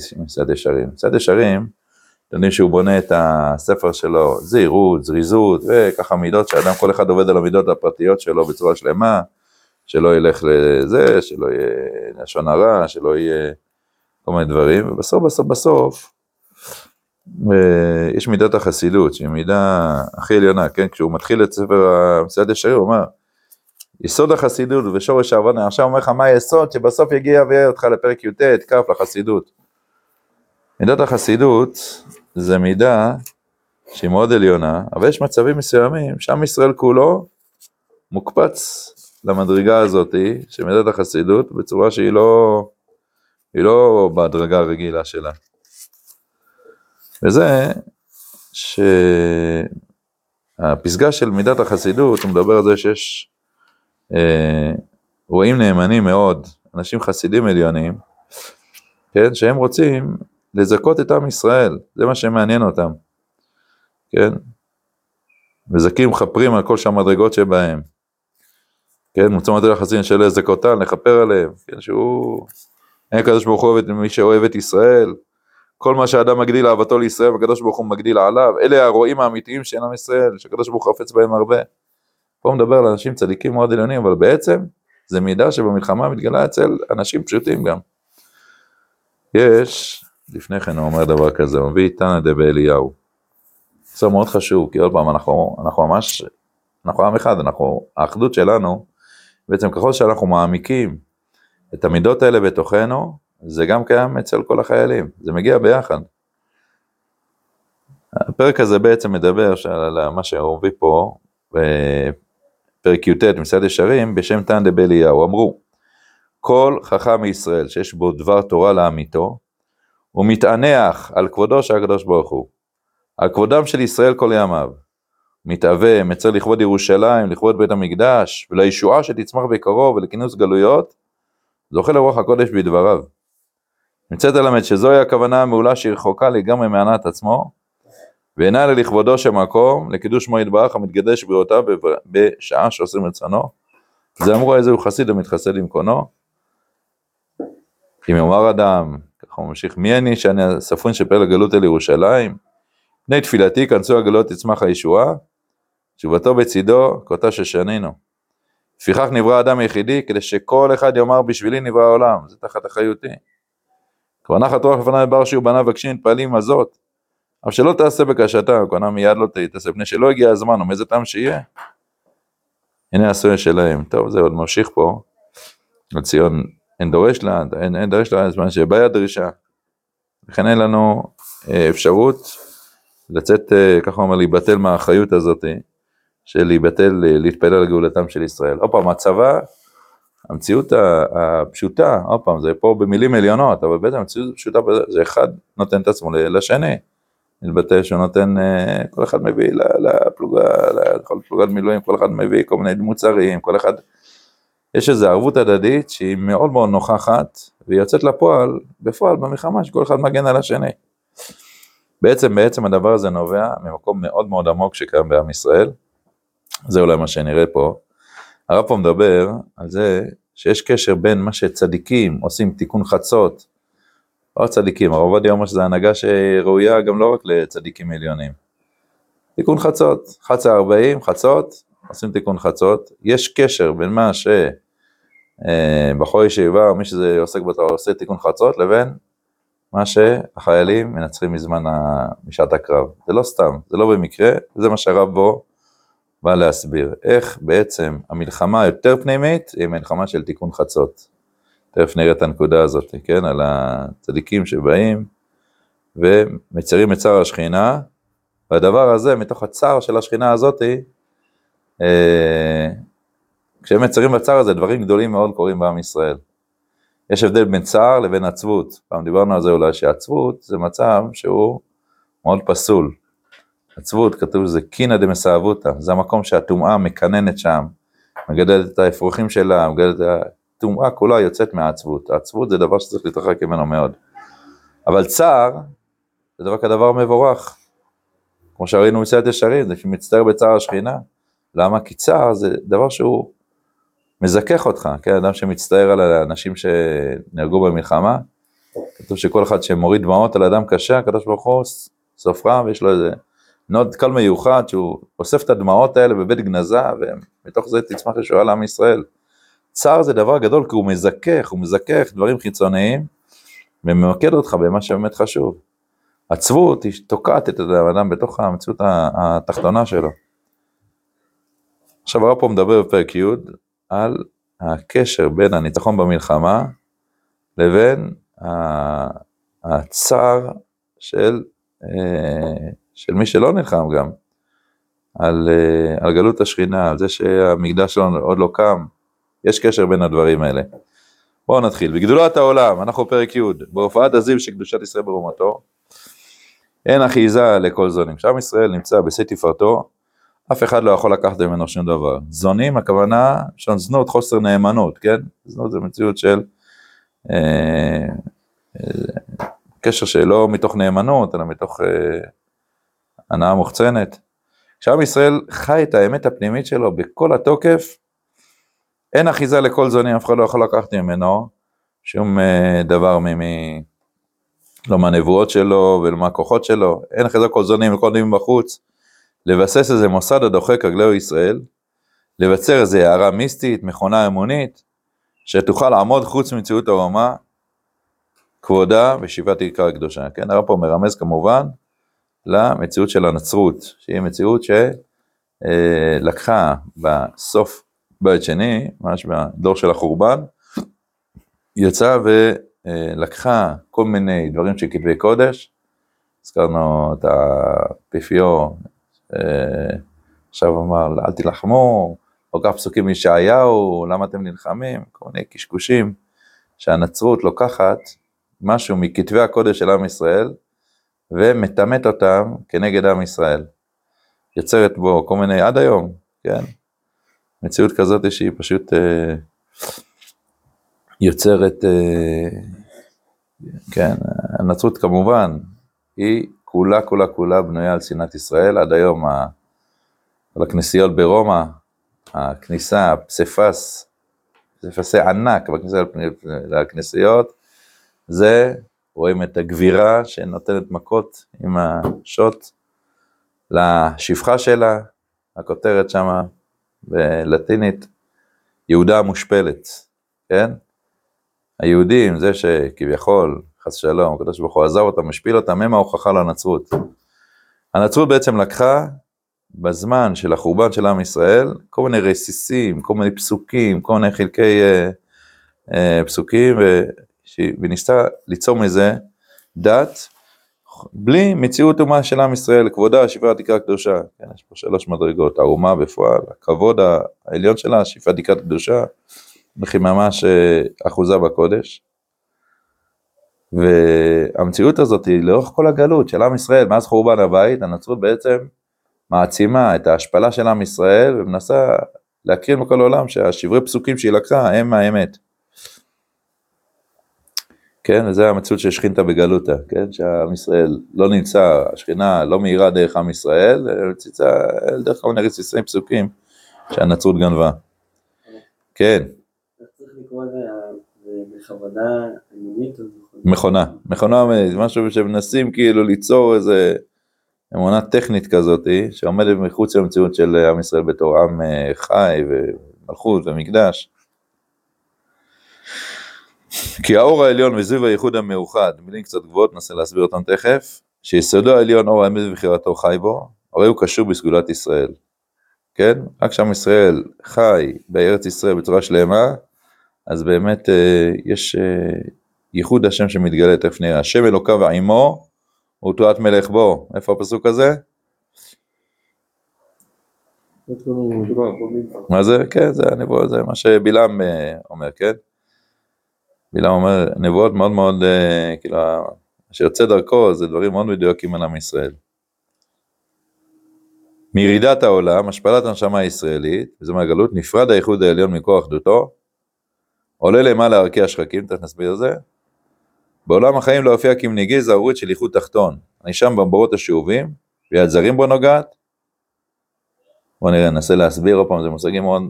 ישרים. מסילת ישרים אתם יודעים שהוא בונה את הספר שלו, זהירות, זריזות, וככה מידות שאדם, כל אחד עובד על המידות הפרטיות שלו בצורה שלמה, שלא ילך לזה, שלא יהיה לשון הרע, שלא יהיה כל מיני דברים, ובסוף בסוף בסוף אה, יש מידת החסידות, שהיא מידה הכי עליונה, כן? כשהוא מתחיל את ספר המסעד ישרי, הוא אומר, יסוד החסידות ושורש העבודה, עכשיו אומר לך מה היסוד שבסוף יגיע ויהיה אותך לפרק י"ט, כ' לחסידות. מידת החסידות זה מידה שהיא מאוד עליונה, אבל יש מצבים מסוימים שעם ישראל כולו מוקפץ למדרגה הזאת של מידת החסידות בצורה שהיא לא, היא לא בהדרגה הרגילה שלה. וזה שהפסגה של מידת החסידות, הוא מדבר על זה שיש אה, רואים נאמנים מאוד, אנשים חסידים עליונים, כן, שהם רוצים לזכות את עם ישראל, זה מה שמעניין אותם, כן? מזכים מכפרים על כל שהמדרגות שבהם, כן? מוצא מטר החסין של לזכותן, לכפר עליהם, כן? שהוא... אין הקדוש ברוך הוא אוהב את מי שאוהב את ישראל, כל מה שאדם מגדיל אהבתו לישראל, הקדוש ברוך הוא מגדיל עליו, אלה הרועים האמיתיים של עם ישראל, שהקדוש ברוך הוא חפץ בהם הרבה. פה מדבר על אנשים צדיקים מאוד עליונים, אבל בעצם זה מידה שבמלחמה מתגלה אצל אנשים פשוטים גם. יש לפני כן הוא אומר דבר כזה, הוא מביא תנא דבאליהו. זה מאוד חשוב, כי עוד פעם, אנחנו, אנחנו ממש, אנחנו עם אחד, אנחנו, האחדות שלנו, בעצם ככל שאנחנו מעמיקים את המידות האלה בתוכנו, זה גם קיים אצל כל החיילים, זה מגיע ביחד. הפרק הזה בעצם מדבר על מה שהוא מביא פה, בפרק י"ט, מסעד ישרים, בשם תנא דבאליהו, אמרו, כל חכם מישראל שיש בו דבר תורה לאמיתו, הוא מתענח על כבודו של הקדוש ברוך הוא, על כבודם של ישראל כל ימיו, מתהווה, מצר לכבוד ירושלים, לכבוד בית המקדש, ולישועה שתצמח בקרוב ולכינוס גלויות, זוכה לרוח הקודש בדבריו. נמצאת ללמד שזוהי הכוונה המעולה שהיא רחוקה לגמרי מענת עצמו, ואינה אלא לכבודו של מקום, לקידוש שמו יתברך המתגדש בריאותיו בשעה שעושים רצונו. זה אמרו איזה הוא חסיד המתחסד עם קונו. אם יאמר אדם, ככה הוא ממשיך, מי אני שאני הספון שפעל הגלות אל ירושלים? פני תפילתי כנסו הגלות תצמח הישועה, תשובתו בצידו, כותה ששנינו. לפיכך נברא האדם היחידי, כדי שכל אחד יאמר בשבילי נברא העולם, זה תחת אחריותי. כבר נחת רוח לפניו בר שהוא בניו וקשין מתפעלים הזאת, אבל שלא תעשה בקשתה, הכוונה מיד לא תעשה, פני שלא הגיע הזמן, ומאיזה טעם שיהיה. הנה הסויה שלהם. טוב, זה עוד ממשיך פה. לציון אין דורש לה, אין, אין דורש לה, זמן שבאה הדרישה. לכן אין לנו אה, אפשרות לצאת, אה, ככה אומר, להיבטל מהאחריות הזאת, של להיבטל, אה, להתפלל על גאולתם של ישראל. עוד פעם, הצבא, המציאות הפשוטה, עוד פעם, זה פה במילים עליונות, אבל בעצם המציאות הפשוטה, זה אחד נותן את עצמו לשני. מתבטא שהוא נותן, אה, כל אחד מביא לפלוגה, לכל פלוגת מילואים, כל אחד מביא כל מיני מוצרים, כל אחד, יש איזו ערבות הדדית שהיא מאוד מאוד נוכחת, והיא יוצאת לפועל, בפועל במלחמה שכל אחד מגן על השני. בעצם, בעצם הדבר הזה נובע ממקום מאוד מאוד עמוק שקיים בעם ישראל, זה אולי מה שנראה פה. הרב פה מדבר על זה שיש קשר בין מה שצדיקים עושים תיקון חצות, לא צדיקים, הרב עובדיה אומר שזו הנהגה שראויה גם לא רק לצדיקים עליונים. תיקון חצות, חצה 40, חצות, עושים תיקון חצות, יש קשר בין מה שבחור אה, ישיבה, מי שזה עוסק בתורה עושה תיקון חצות, לבין מה שהחיילים מנצחים מזמן. משעת הקרב. זה לא סתם, זה לא במקרה, זה מה שהרב בו בא להסביר. איך בעצם המלחמה היותר פנימית היא מלחמה של תיקון חצות. תכף נראה את הנקודה הזאת, כן, על הצדיקים שבאים ומצרים את צער השכינה, והדבר הזה, מתוך הצער של השכינה הזאת, אה, כשהם מצרים בצער הזה, דברים גדולים מאוד קורים בעם ישראל. יש הבדל בין צער לבין עצבות. פעם דיברנו על זה אולי שעצבות זה מצב שהוא מאוד פסול. עצבות, כתוב שזה קינא דמסאבותא, זה המקום שהטומאה מקננת שם, מגדלת את האפרוחים שלה, מגדלת את הטומאה כולה יוצאת מהעצבות. העצבות זה דבר שצריך להתרחק ממנו מאוד. אבל צער, זה דבר כדבר מבורך. כמו שראינו מסייעת ישרים, זה שמצטער בצער השכינה. למה? כי צער זה דבר שהוא מזכך אותך, כן, אדם שמצטער על האנשים שנהרגו במלחמה, כתוב שכל אחד שמוריד דמעות על אדם קשה, הקדוש ברוך הוא סופרם ויש לו איזה נוד קל מיוחד שהוא אוסף את הדמעות האלה בבית גנזה ומתוך זה תצמח ישועה לעם ישראל. צער זה דבר גדול כי הוא מזכך, הוא מזכך דברים חיצוניים וממקד אותך במה שבאמת חשוב. עצבות היא תוקעת את האדם בתוך המציאות התחתונה שלו. עכשיו הרב פה מדבר בפרק י' על הקשר בין הניצחון במלחמה לבין הצער של, אה, של מי שלא נלחם גם, על, אה, על גלות השכינה, על זה שהמקדש שלנו עוד לא קם, יש קשר בין הדברים האלה. בואו נתחיל. בגדולת העולם, אנחנו פרק י', בהופעת הזיו של קדושת ישראל ברומתו, אין אחיזה לכל זונים. כשעם ישראל נמצא בשיא תפארתו, אף אחד לא יכול לקחת ממנו שום דבר. זונים, הכוונה, שם זנות, חוסר נאמנות, כן? זנות זה מציאות של אה, אה, קשר שלא מתוך נאמנות, אלא מתוך אה, הנאה מוחצנת. כשעם ישראל חי את האמת הפנימית שלו בכל התוקף, אין אחיזה לכל זונים, אף אחד לא יכול לקחת ממנו שום אה, דבר מ... לא מהנבואות שלו ולא מהכוחות שלו, אין אחיזה לכל זונים וכל דברים בחוץ, לבסס איזה מוסד הדוחק רגלי ישראל, לבצר איזה הערה מיסטית, מכונה אמונית, שתוכל לעמוד חוץ ממציאות האומה, כבודה ושיבת עיקר הקדושה. כן, הרב פה מרמז כמובן למציאות של הנצרות, שהיא מציאות שלקחה בסוף בית שני, ממש בדור של החורבן, יצאה ולקחה כל מיני דברים של כתבי קודש, הזכרנו את האפיפיו, אה, עכשיו אמר, אל תילחמו, או כך פסוקים מישעיהו, למה אתם נלחמים, כל מיני קשקושים, שהנצרות לוקחת משהו מכתבי הקודש של עם ישראל, ומטמאת אותם כנגד עם ישראל. יוצרת בו כל מיני, עד היום, כן? מציאות כזאת שהיא פשוט אה, יוצרת, אה, כן, הנצרות כמובן, היא כולה כולה כולה בנויה על שנאת ישראל, עד היום ה- על הכנסיות ברומא, הכניסה, הפסיפס, פסיפסי ענק בכניסה לכנסיות, זה, רואים את הגבירה שנותנת מכות עם השוט לשפחה שלה, הכותרת שמה בלטינית, יהודה המושפלת, כן? היהודים, זה שכביכול, חס ושלום, הקדוש ברוך הוא עזב אותם, משפיל אותם, הם ההוכחה לנצרות. הנצרות בעצם לקחה בזמן של החורבן של עם ישראל, כל מיני רסיסים, כל מיני פסוקים, כל מיני חלקי אה, אה, פסוקים, ו, וניסתה ליצור מזה דת, בלי מציאות אומה של עם ישראל, כבודה, שפרת תקרה קדושה. כן, יש פה שלוש מדרגות, האומה בפועל, הכבוד העליון שלה, שפרת תקרת קדושה, וכי ממש אה, אחוזה בקודש. והמציאות הזאת היא לאורך כל הגלות של עם ישראל, מאז חורבן הבית, הנצרות בעצם מעצימה את ההשפלה של עם ישראל ומנסה להכיר בכל העולם שהשברי פסוקים שהיא לקחה הם האמת. כן, וזה המציאות של שכינתא בגלותא, כן, שעם ישראל לא נמצא, השכינה לא מאירה דרך עם ישראל, אלא מציצה דרך כל מיני רסיסי פסוקים שהנצרות גנבה. כן, זכות? מכונה, מכונה, משהו שמנסים כאילו ליצור איזה אמונה טכנית כזאת, שעומדת מחוץ למציאות של עם ישראל בתור עם אה, חי ומלכות ומקדש. כי האור העליון וזיו הייחוד המאוחד, מילים קצת גבוהות, ננסה להסביר אותם תכף, שיסודו העליון אור האמת ובחירתו חי בו, הרי הוא קשור בסגולת ישראל. כן? רק שעם ישראל חי בארץ ישראל בצורה שלמה, אז באמת אה, יש אה, ייחוד השם שמתגלה, תכף נראה, השם אלוקיו ועמו, ותורת מלך בו. איפה הפסוק הזה? מה זה? כן, זה הנבואה, זה מה שבלעם אה, אומר, כן? בלעם אומר, נבואות מאוד מאוד, אה, כאילו, שיוצא דרכו זה דברים מאוד מדויקים על עם ישראל. מירידת העולם, השפלת הנשמה הישראלית, וזה מהגלות, נפרד האיחוד העליון מכוח אחדותו, עולה למעלה ערכי השחקים, תכף נסביר את זה. בעולם החיים לא הופיע כמנהיגי זהורית של איחוד תחתון, אני שם במבורות השאובים, ויד זרים בו נוגעת. בואו נראה, ננסה להסביר עוד פעם, זה מושגים מאוד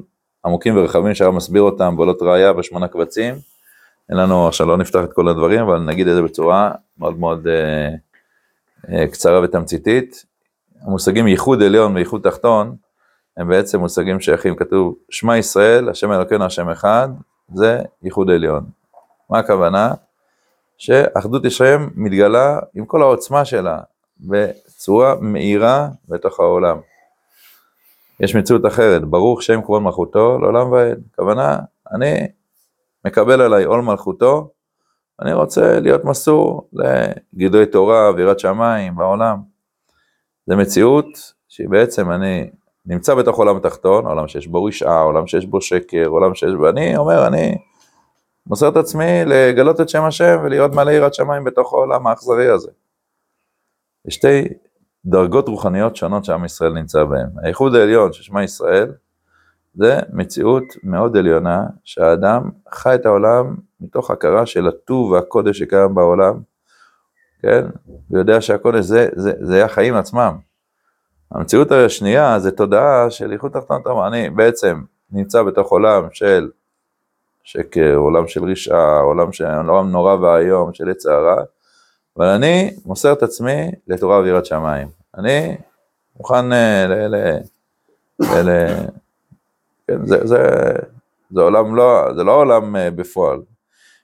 עמוקים ורחבים, שהרב מסביר אותם בעולות ראייה בשמונה קבצים. אין לנו, עכשיו לא נפתח את כל הדברים, אבל נגיד את זה בצורה מאוד מאוד אה, אה, קצרה ותמציתית. המושגים ייחוד עליון וייחוד תחתון, הם בעצם מושגים שייכים, כתוב שמע ישראל, השם אלוקינו השם אחד, זה ייחוד עליון. מה הכוונה? שאחדות ישראל מתגלה עם כל העוצמה שלה, בצורה מהירה בתוך העולם. יש מציאות אחרת, ברוך שם כבוד מלכותו לעולם ועד. הכוונה, אני מקבל עליי עול מלכותו, אני רוצה להיות מסור לגידוי תורה ויראת שמיים בעולם. זו מציאות שהיא בעצם אני נמצא בתוך עולם התחתון, עולם שיש בו רשעה, עולם שיש בו שקר, עולם שיש בו... אני אומר, אני מוסר את עצמי לגלות את שם השם ולהיות מלא יראת שמיים בתוך העולם האכזרי הזה. יש שתי דרגות רוחניות שונות שעם ישראל נמצא בהן. הייחוד העליון ששמה ישראל, זה מציאות מאוד עליונה, שהאדם חי את העולם מתוך הכרה של הטוב והקודש שקיים בעולם, כן? ויודע שהקודש זה, זה, זה החיים עצמם. המציאות השנייה זה תודעה של איכות תחתונות, אני בעצם נמצא בתוך עולם של שקר, עולם של רשעה, עולם, של, עולם נורא ואיום של עץ הרע, אבל אני מוסר את עצמי לתורה ויראת שמיים. אני מוכן אה, ל... ל, ל, ל כן, זה, זה, זה עולם לא, זה לא עולם אה, בפועל.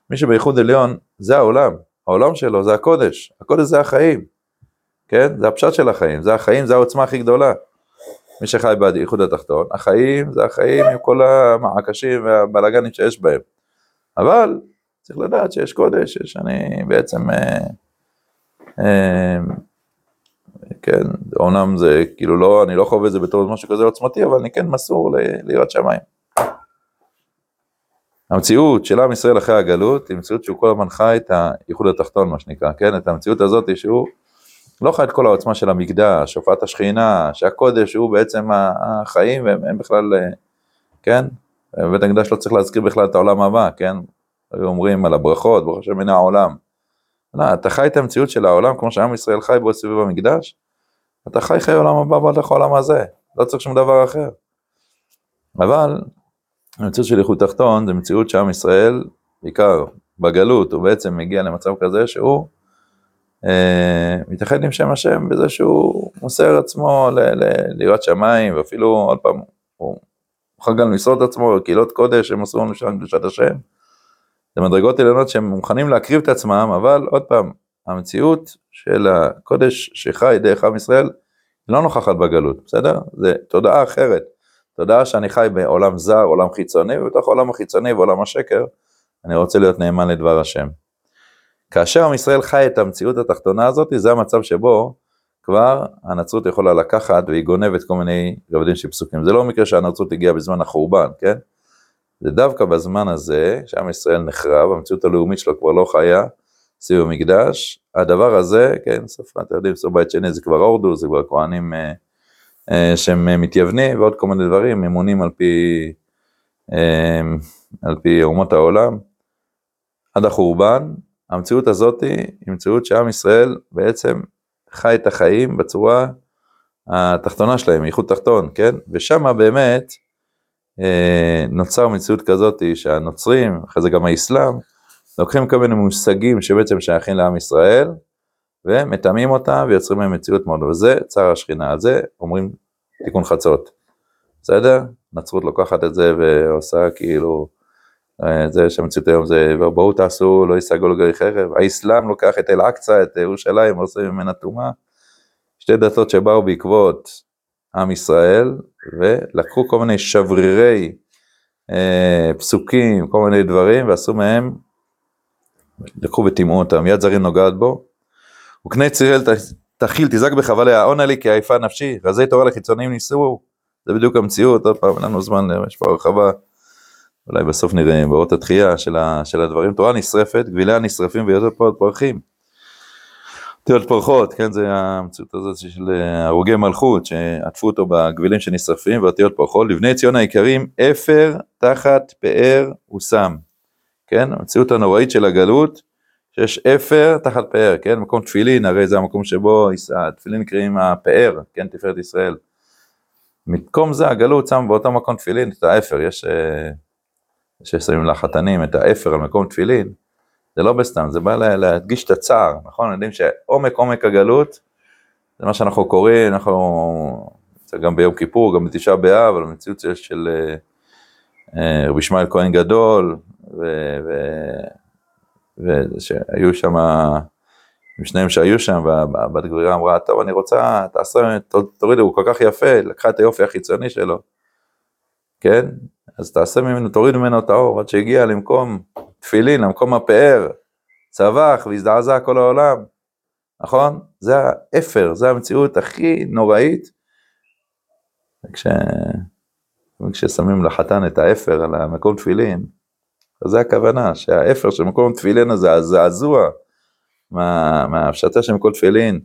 מי שבייחוד עליון, זה העולם. העולם שלו זה הקודש. הקודש זה החיים. כן? זה הפשט של החיים. זה החיים, זה העוצמה הכי גדולה. מי שחי בייחוד התחתון, החיים זה החיים עם כל המעקשים והבלאגנים שיש בהם. אבל צריך לדעת שיש קודש, שאני בעצם, אה, אה, כן, אומנם זה כאילו לא, אני לא חווה את זה בתור משהו כזה עוצמתי, אבל אני כן מסור ליראת שמיים. המציאות של עם ישראל אחרי הגלות היא מציאות שהוא כל הזמן חי את הייחוד התחתון, מה שנקרא, כן? את המציאות הזאת שהוא לא חי את כל העוצמה של המקדש, הופעת השכינה, שהקודש הוא בעצם החיים והם הם בכלל, אה, כן? בית המקדש לא צריך להזכיר בכלל את העולם הבא, כן? היו אומרים על הברכות, ברוך השם מן העולם. לא, אתה חי את המציאות של העולם כמו שעם ישראל חי בו סביב המקדש, אתה חי חיי עולם הבא בדרך העולם הזה, לא צריך שום דבר אחר. אבל המציאות של איכות תחתון זה מציאות שעם ישראל, בעיקר בגלות, הוא בעצם מגיע למצב כזה שהוא אה, מתאחד עם שם השם בזה שהוא מוסר עצמו ליראת שמיים, ואפילו עוד פעם, הוא מוכן גם למסור את עצמו, קהילות קודש הם מסרו לנו שם קדושת השם. זה מדרגות עליונות שהם מוכנים להקריב את עצמם, אבל עוד פעם, המציאות של הקודש שחי דרך עם ישראל, לא נוכחת בגלות, בסדר? זה תודעה אחרת. תודעה שאני חי בעולם זר, עולם חיצוני, ובתוך העולם החיצוני ועולם השקר, אני רוצה להיות נאמן לדבר השם. כאשר עם ישראל חי את המציאות התחתונה הזאת, זה המצב שבו כבר הנצרות יכולה לקחת והיא גונבת כל מיני רבדים של פסוקים. זה לא מקרה שהנצרות הגיעה בזמן החורבן, כן? זה דווקא בזמן הזה, שעם ישראל נחרב, המציאות הלאומית שלו כבר לא חיה סביב המקדש, הדבר הזה, כן, סוף, אתם יודעים, סוף בית שני זה כבר הורדו, זה כבר כהנים אה, אה, שהם מתייוונים ועוד כל מיני דברים, ממונים על פי, אה, על פי אומות העולם. עד החורבן, המציאות הזאת היא מציאות שעם ישראל בעצם חי את החיים בצורה התחתונה שלהם, ייחוד תחתון, כן? ושם באמת אה, נוצר מציאות כזאת שהנוצרים, אחרי זה גם האסלאם, לוקחים כל מיני מושגים שבעצם שייכים לעם ישראל, ומטמאים אותם ויוצרים להם מציאות מאוד, וזה צער השכינה, על זה אומרים תיקון חצות, בסדר? נצרות לוקחת את זה ועושה כאילו אה, זה שהמציאות היום זה, בואו תעשו, לא יישגו לגרי חרב. האסלאם לוקח את אל-אקצא, את ירושלים, עושה ממנה טומאה. שתי דתות שבאו בעקבות עם ישראל, ולקחו כל מיני שברירי אה, פסוקים, כל מיני דברים, ועשו מהם, לקחו וטימאו אותם, יד זרים נוגעת בו. וקנה צירל תכיל תזעק בחבליה, עונה לי כי עייפה נפשי, רזי תורה לחיצוניים ניסו, זה בדיוק המציאות, עוד פעם, אין לנו זמן, יש פה הרחבה. אולי בסוף נראה באות התחייה של, ה, של הדברים, תורה נשרפת, גביליה נשרפים ויותר פרות פרחים. אותיות פרחות, כן, זה המציאות הזאת של אה, הרוגי מלכות, שעטפו אותו בגבילים שנשרפים, ואותיות פרחות, לבני ציון היקרים, אפר תחת פאר ושם, כן, המציאות הנוראית של הגלות, שיש אפר תחת פאר, כן, מקום תפילין, הרי זה המקום שבו התפילין נקראים הפאר, כן, תפארת ישראל. מקום זה הגלות שם באותו מקום תפילין את האפר, יש... אה, ששמים לחתנים את האפר על מקום תפילין, זה לא בסתם, זה בא להדגיש את הצער, נכון? יודעים שעומק עומק הגלות, זה מה שאנחנו קוראים, אנחנו, זה גם ביום כיפור, גם בתשעה באב, על המציאות של אה, אה, רבי ישמעאל כהן גדול, ושהיו שם, עם שניהם שהיו שם, והבת גבירה אמרה, טוב, אני רוצה, תעשה, תורידו, הוא כל כך יפה, לקחה את היופי החיצוני שלו, כן? אז תעשה ממנו, תוריד ממנו את האור, עד שהגיע למקום תפילין, למקום הפאר, צבח והזדעזע כל העולם, נכון? זה האפר, זה המציאות הכי נוראית. וכש... וכששמים לחתן את האפר על המקום תפילין, אז זה הכוונה, שהאפר של מקום תפילין הזה, הזעזוע מה, מההפשטה של מקום תפילין,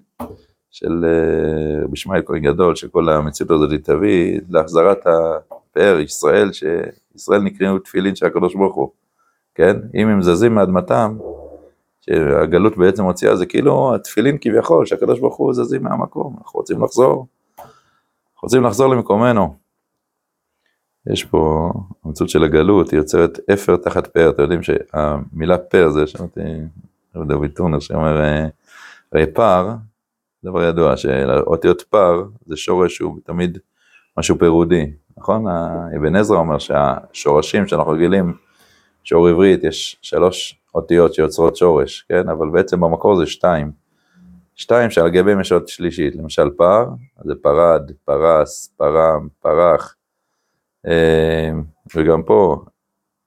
של אה, רבי ישמעאל כהן גדול, שכל המציאות הזאת תביא להחזרת פאר ישראל, שישראל נקראו תפילין של הקדוש ברוך הוא, כן? אם הם זזים מאדמתם, שהגלות בעצם הוציאה, זה כאילו התפילין כביכול, שהקדוש ברוך הוא זזים מהמקום, אנחנו רוצים לחזור, אנחנו רוצים לחזור למקומנו. יש פה, המציאות של הגלות, היא יוצרת אפר תחת פאר, אתם יודעים שהמילה פאר זה, שמעתי דוד טורנר שאומר, אה, הרי פר, דבר ידוע, שאותיות פר זה שורש שהוא תמיד משהו פירודי, נכון? אבן עזרא אומר שהשורשים שאנחנו רגילים, שור עברית, יש שלוש אותיות שיוצרות שורש, כן? אבל בעצם במקור זה שתיים. שתיים שעל גביהם יש עוד שלישית, למשל פר, זה פרד, פרס, פרם, פרח, וגם פה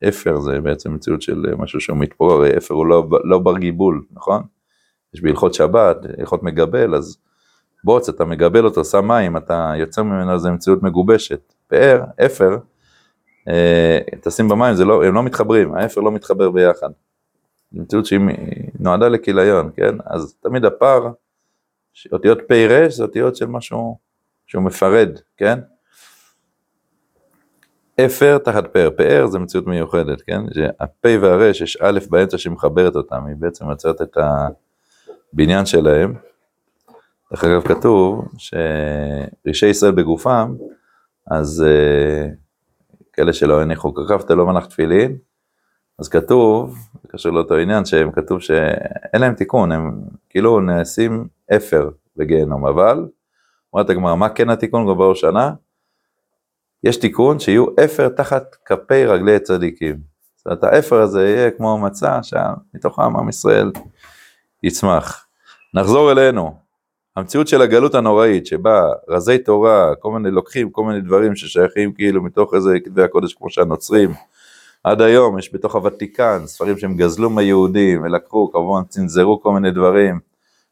אפר זה בעצם מציאות של משהו שהוא מתפורר, הרי אפר הוא לא, לא בר גיבול, נכון? יש בהלכות שבת, הלכות מגבל, אז בוץ, אתה מגבל אותו, שם מים, אתה יוצר ממנו איזה מציאות מגובשת. פאר, אפר, אה, תשים במים, לא, הם לא מתחברים, האפר לא מתחבר ביחד. זו מציאות שהיא נועדה לכיליון, כן? אז תמיד הפר, אותיות פ"ר זה אותיות של משהו שהוא מפרד, כן? אפר תחת פאר, פאר זה מציאות מיוחדת, כן? שהפ' והרש, יש א' באמצע שמחברת אותם, היא בעצם יוצרת את הבניין שלהם. דרך אגב כתוב שרישי ישראל בגופם, אז uh, כאלה שלא הניחו כרכבת לא מנח תפילין, אז כתוב, קשור לאותו עניין, שהם כתוב שאין להם תיקון, הם כאילו נעשים אפר בגיהנום, אבל, אומרת הגמרא, מה כן התיקון כבר שנה? יש תיקון שיהיו אפר תחת כפי רגלי צדיקים. זאת אומרת, האפר הזה יהיה כמו מצע שמתוכם עם ישראל יצמח. נחזור אלינו. המציאות של הגלות הנוראית, שבה רזי תורה, כל מיני לוקחים כל מיני דברים ששייכים כאילו מתוך איזה כתבי הקודש כמו שהנוצרים, עד היום יש בתוך הוותיקן ספרים שהם גזלו מהיהודים ולקחו, כמובן צנזרו כל מיני דברים.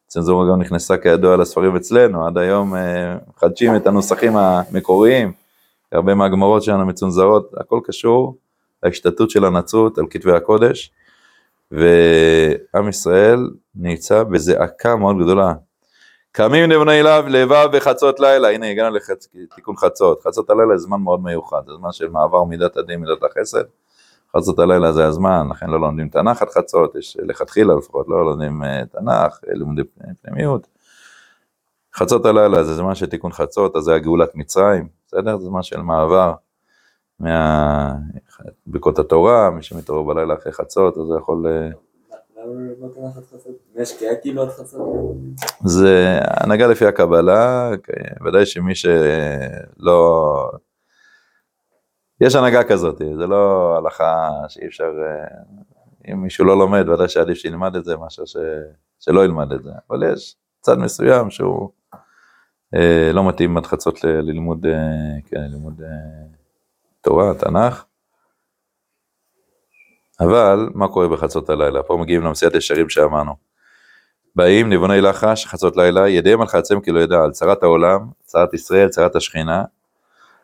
צנזורה גם נכנסה כידוע לספרים אצלנו, עד היום אה, מחדשים את הנוסחים המקוריים. הרבה מהגמרות שלנו מצונזרות, הכל קשור להשתתות של הנצרות על כתבי הקודש, ועם ישראל נמצא בזעקה מאוד גדולה. קמים לבני לבב בחצות לילה, הנה הגענו לתיקון חצות, חצות הלילה זה זמן מאוד מיוחד, זה זמן של מעבר מידת הדין מידת החסד, חצות הלילה זה הזמן, לכן לא לומדים תנ"ך עד חצות, יש לכתחילה לפחות, לא לומדים אה, תנ"ך, לימודי פנימיות. חצות הלילה זה זמן של תיקון חצות, אז זה הגאולת מצרים, בסדר? זה זמן של מעבר מברכות התורה, מי שמתעורר בלילה אחרי חצות, אז זה יכול... אה, כאילו זה הנהגה לפי הקבלה, כן, ודאי שמי שלא... יש הנהגה כזאת, זה לא הלכה שאי אפשר... אה, אם מישהו לא לומד, ודאי שעדיף שילמד את זה מאשר ש... שלא ילמד את זה, אבל יש צד מסוים שהוא לא מתאים עד חצות ללימוד, אה, כן, ללימוד אה, תורה, תנ"ך. אבל מה קורה בחצות הלילה? פה מגיעים למסיעת ישרים שאמרנו. באים ניבוני לחש, חצות לילה, ידיהם על חצם כי לא ידע, על צרת העולם, צרת ישראל, צרת השכינה.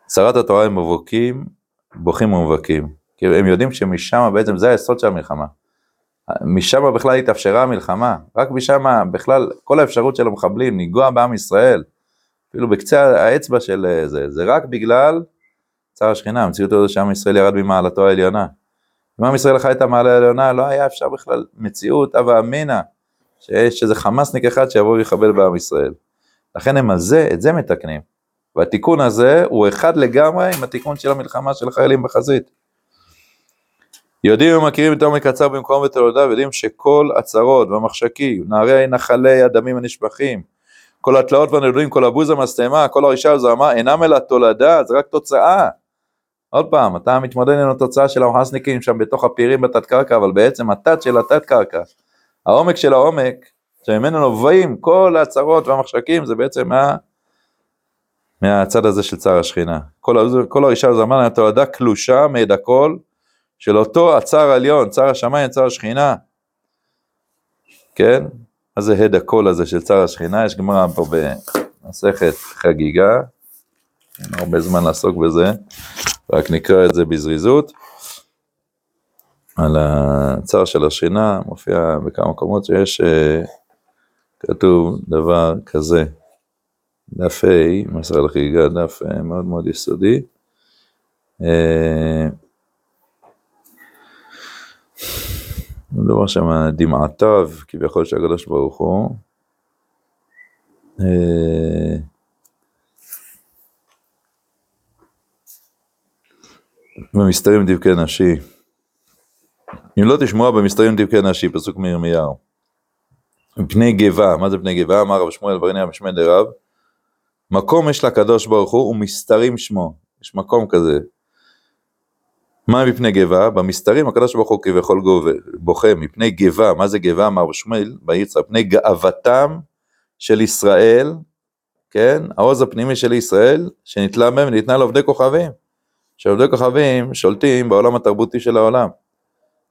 צרת התורה הם מבוקים, בוכים ומבכים. כי הם יודעים שמשם בעצם זה היסוד של המלחמה. משם בכלל התאפשרה המלחמה, רק משם בכלל כל האפשרות של המחבלים לנגוע בעם ישראל, אפילו בקצה האצבע של אה, זה, זה רק בגלל צער השכינה, המציאות הזאת שעם ישראל ירד ממעלתו העליונה. אם עם ישראל חי את המעלה העליונה, לא היה אפשר בכלל מציאות הווה אמינא, שיש איזה חמאסניק אחד שיבוא ויחבל בעם ישראל. לכן הם על זה, את זה מתקנים. והתיקון הזה הוא אחד לגמרי עם התיקון של המלחמה של החיילים בחזית. יודעים ומכירים את עומק הצר במקום ותולדיו, יודעים שכל הצרות והמחשקים, נערי נחלי הדמים הנשפכים, כל התלאות והנדודים, כל הבוז המשטמה, כל הרישה הזרמה, אינם אלא תולדה, זה רק תוצאה. עוד פעם, אתה מתמודד עם התוצאה של המחסניקים שם בתוך הפירים בתת קרקע, אבל בעצם התת של התת קרקע, העומק של העומק, שממנו נובעים כל הצרות והמחשקים, זה בעצם מה... מהצד הזה של צער השכינה. כל, כל הרישה הזרמה, תולדה קלושה מעד הכל, של אותו הצער העליון, צער השמיים, צער השכינה. כן? מה זה הד הקול הזה של צער השכינה? יש גמרא פה במסכת חגיגה, אין הרבה זמן לעסוק בזה, רק נקרא את זה בזריזות. על הצער של השכינה, מופיע בכמה מקומות שיש, אה, כתוב דבר כזה, דף ה', מסר לחגיגה, דף אה, מאוד מאוד יסודי. אה, מדובר שם דמעתיו, כביכול של הקדוש ברוך הוא. אה, במסתרים דבקי נשי. אם לא תשמוע במסתרים דבקי נשי, פסוק מירמיהו. מפני גבה, מה זה פני גבה? אמר רב שמואל ברנע בשמי דרב. מקום יש לקדוש ברוך הוא ומסתרים שמו. יש מקום כזה, מה מפני גבה? במסתרים הקדוש ברוך הוא כביכול בוכה מפני גבה, מה זה גבה? אמר שמואל ביצחק, פני גאוותם של ישראל, כן? העוז הפנימי של ישראל, שנתלה בהם וניתנה לעובדי כוכבים. שעובדי כוכבים שולטים בעולם התרבותי של העולם,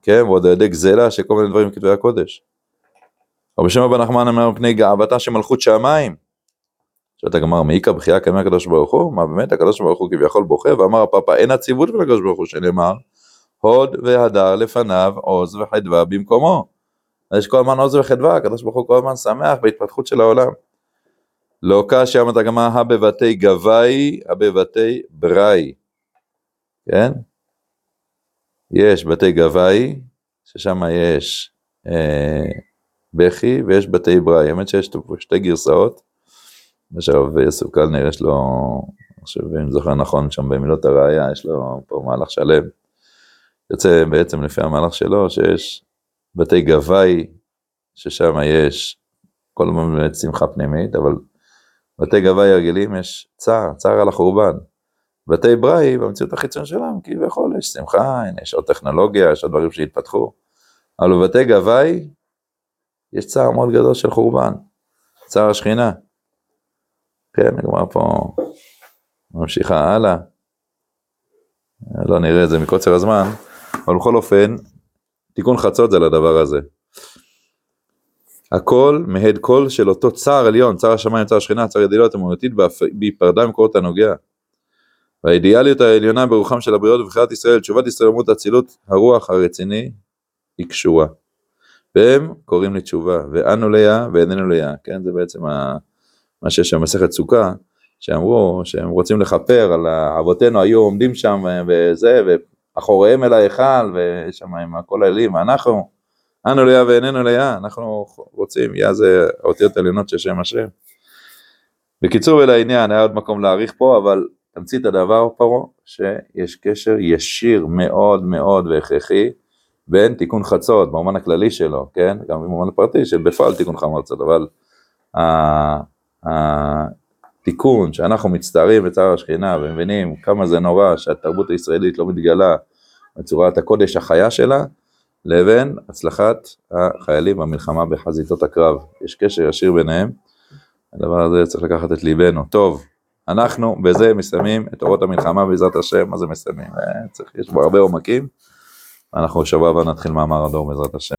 כן? ועוד על ידי גזלה של כל מיני דברים כתבי הקודש. רבי שמעון בן נחמן אומר מפני גאוותה של מלכות שמיים, שואלת הגמר, מעיקה בחייה כמי הקדוש ברוך הוא? מה באמת הקדוש ברוך הוא כביכול בוכה? ואמר הפאפה, אין הציבות של הקדוש ברוך הוא, שנאמר, הוד והדר לפניו עוז וחדווה במקומו. יש כל הזמן עוז וחדווה, הקדוש ברוך הוא כל הזמן שמח בהתפתחות של העולם. לא קשיא אמרת הגמרא, הבבתי גבאי, הבבתי בראי, כן? יש בתי גבאי, ששם יש אה, בכי, ויש בתי בראי, האמת שיש שתי גרסאות, הרב יוסף קלנר, יש לו, חושב, אם זוכר נכון, שם במילות הראייה, יש לו פה מהלך שלם. יוצא בעצם לפי המהלך שלו, שיש בתי גבאי, ששם יש כל הזמן באמת שמחה פנימית, אבל בתי גבאי הרגילים יש צער, צער על החורבן. בתי בראי, במציאות החיצון שלהם, כביכול יש שמחה, הנה, יש עוד טכנולוגיה, יש עוד דברים שהתפתחו. אבל בבתי גבאי, יש צער מאוד גדול של חורבן, צער השכינה. כן, נגמר פה, ממשיכה הלאה. לא נראה את זה מקוצר הזמן, אבל בכל אופן, תיקון חצות זה לדבר הזה. הכל מהד קול של אותו צער עליון, צער השמיים, צער השכינה, צער ידיעות אמונתית, בהיפרדה ממקורות הנוגע. והאידיאליות העליונה ברוחם של הבריות ובחירת ישראל, תשובת ישראל אמות אצילות הרוח הרציני, היא קשורה. והם קוראים לתשובה, ואנו ליה ואיננו ליה, כן, זה בעצם ה... מה שיש שם במסכת סוכה, שאמרו שהם רוצים לכפר על אבותינו היו עומדים שם וזה, ואחוריהם אל ההיכל, ויש שם עם כל האלים, ואנחנו, אנו ליה ואיננו ליה, אנחנו רוצים, יה זה האותיות העליונות של שם השם. בקיצור ולעניין, היה עוד מקום להאריך פה, אבל תמצית הדבר פה, שיש קשר ישיר מאוד מאוד והכרחי בין תיקון חצות, במובן הכללי שלו, כן? גם במובן הפרטי של בפועל תיקון חמוצות, אבל התיקון שאנחנו מצטערים בצער השכינה ומבינים כמה זה נורא שהתרבות הישראלית לא מתגלה בצורת הקודש החיה שלה, לבין הצלחת החיילים במלחמה בחזיתות הקרב. יש קשר ישיר ביניהם, הדבר הזה צריך לקחת את ליבנו. טוב, אנחנו בזה מסיימים את אורות המלחמה בעזרת השם, מה זה מסיימים? אה, צריך, יש בו הרבה עומקים, אנחנו שבוע הבא נתחיל מאמר הדור בעזרת השם.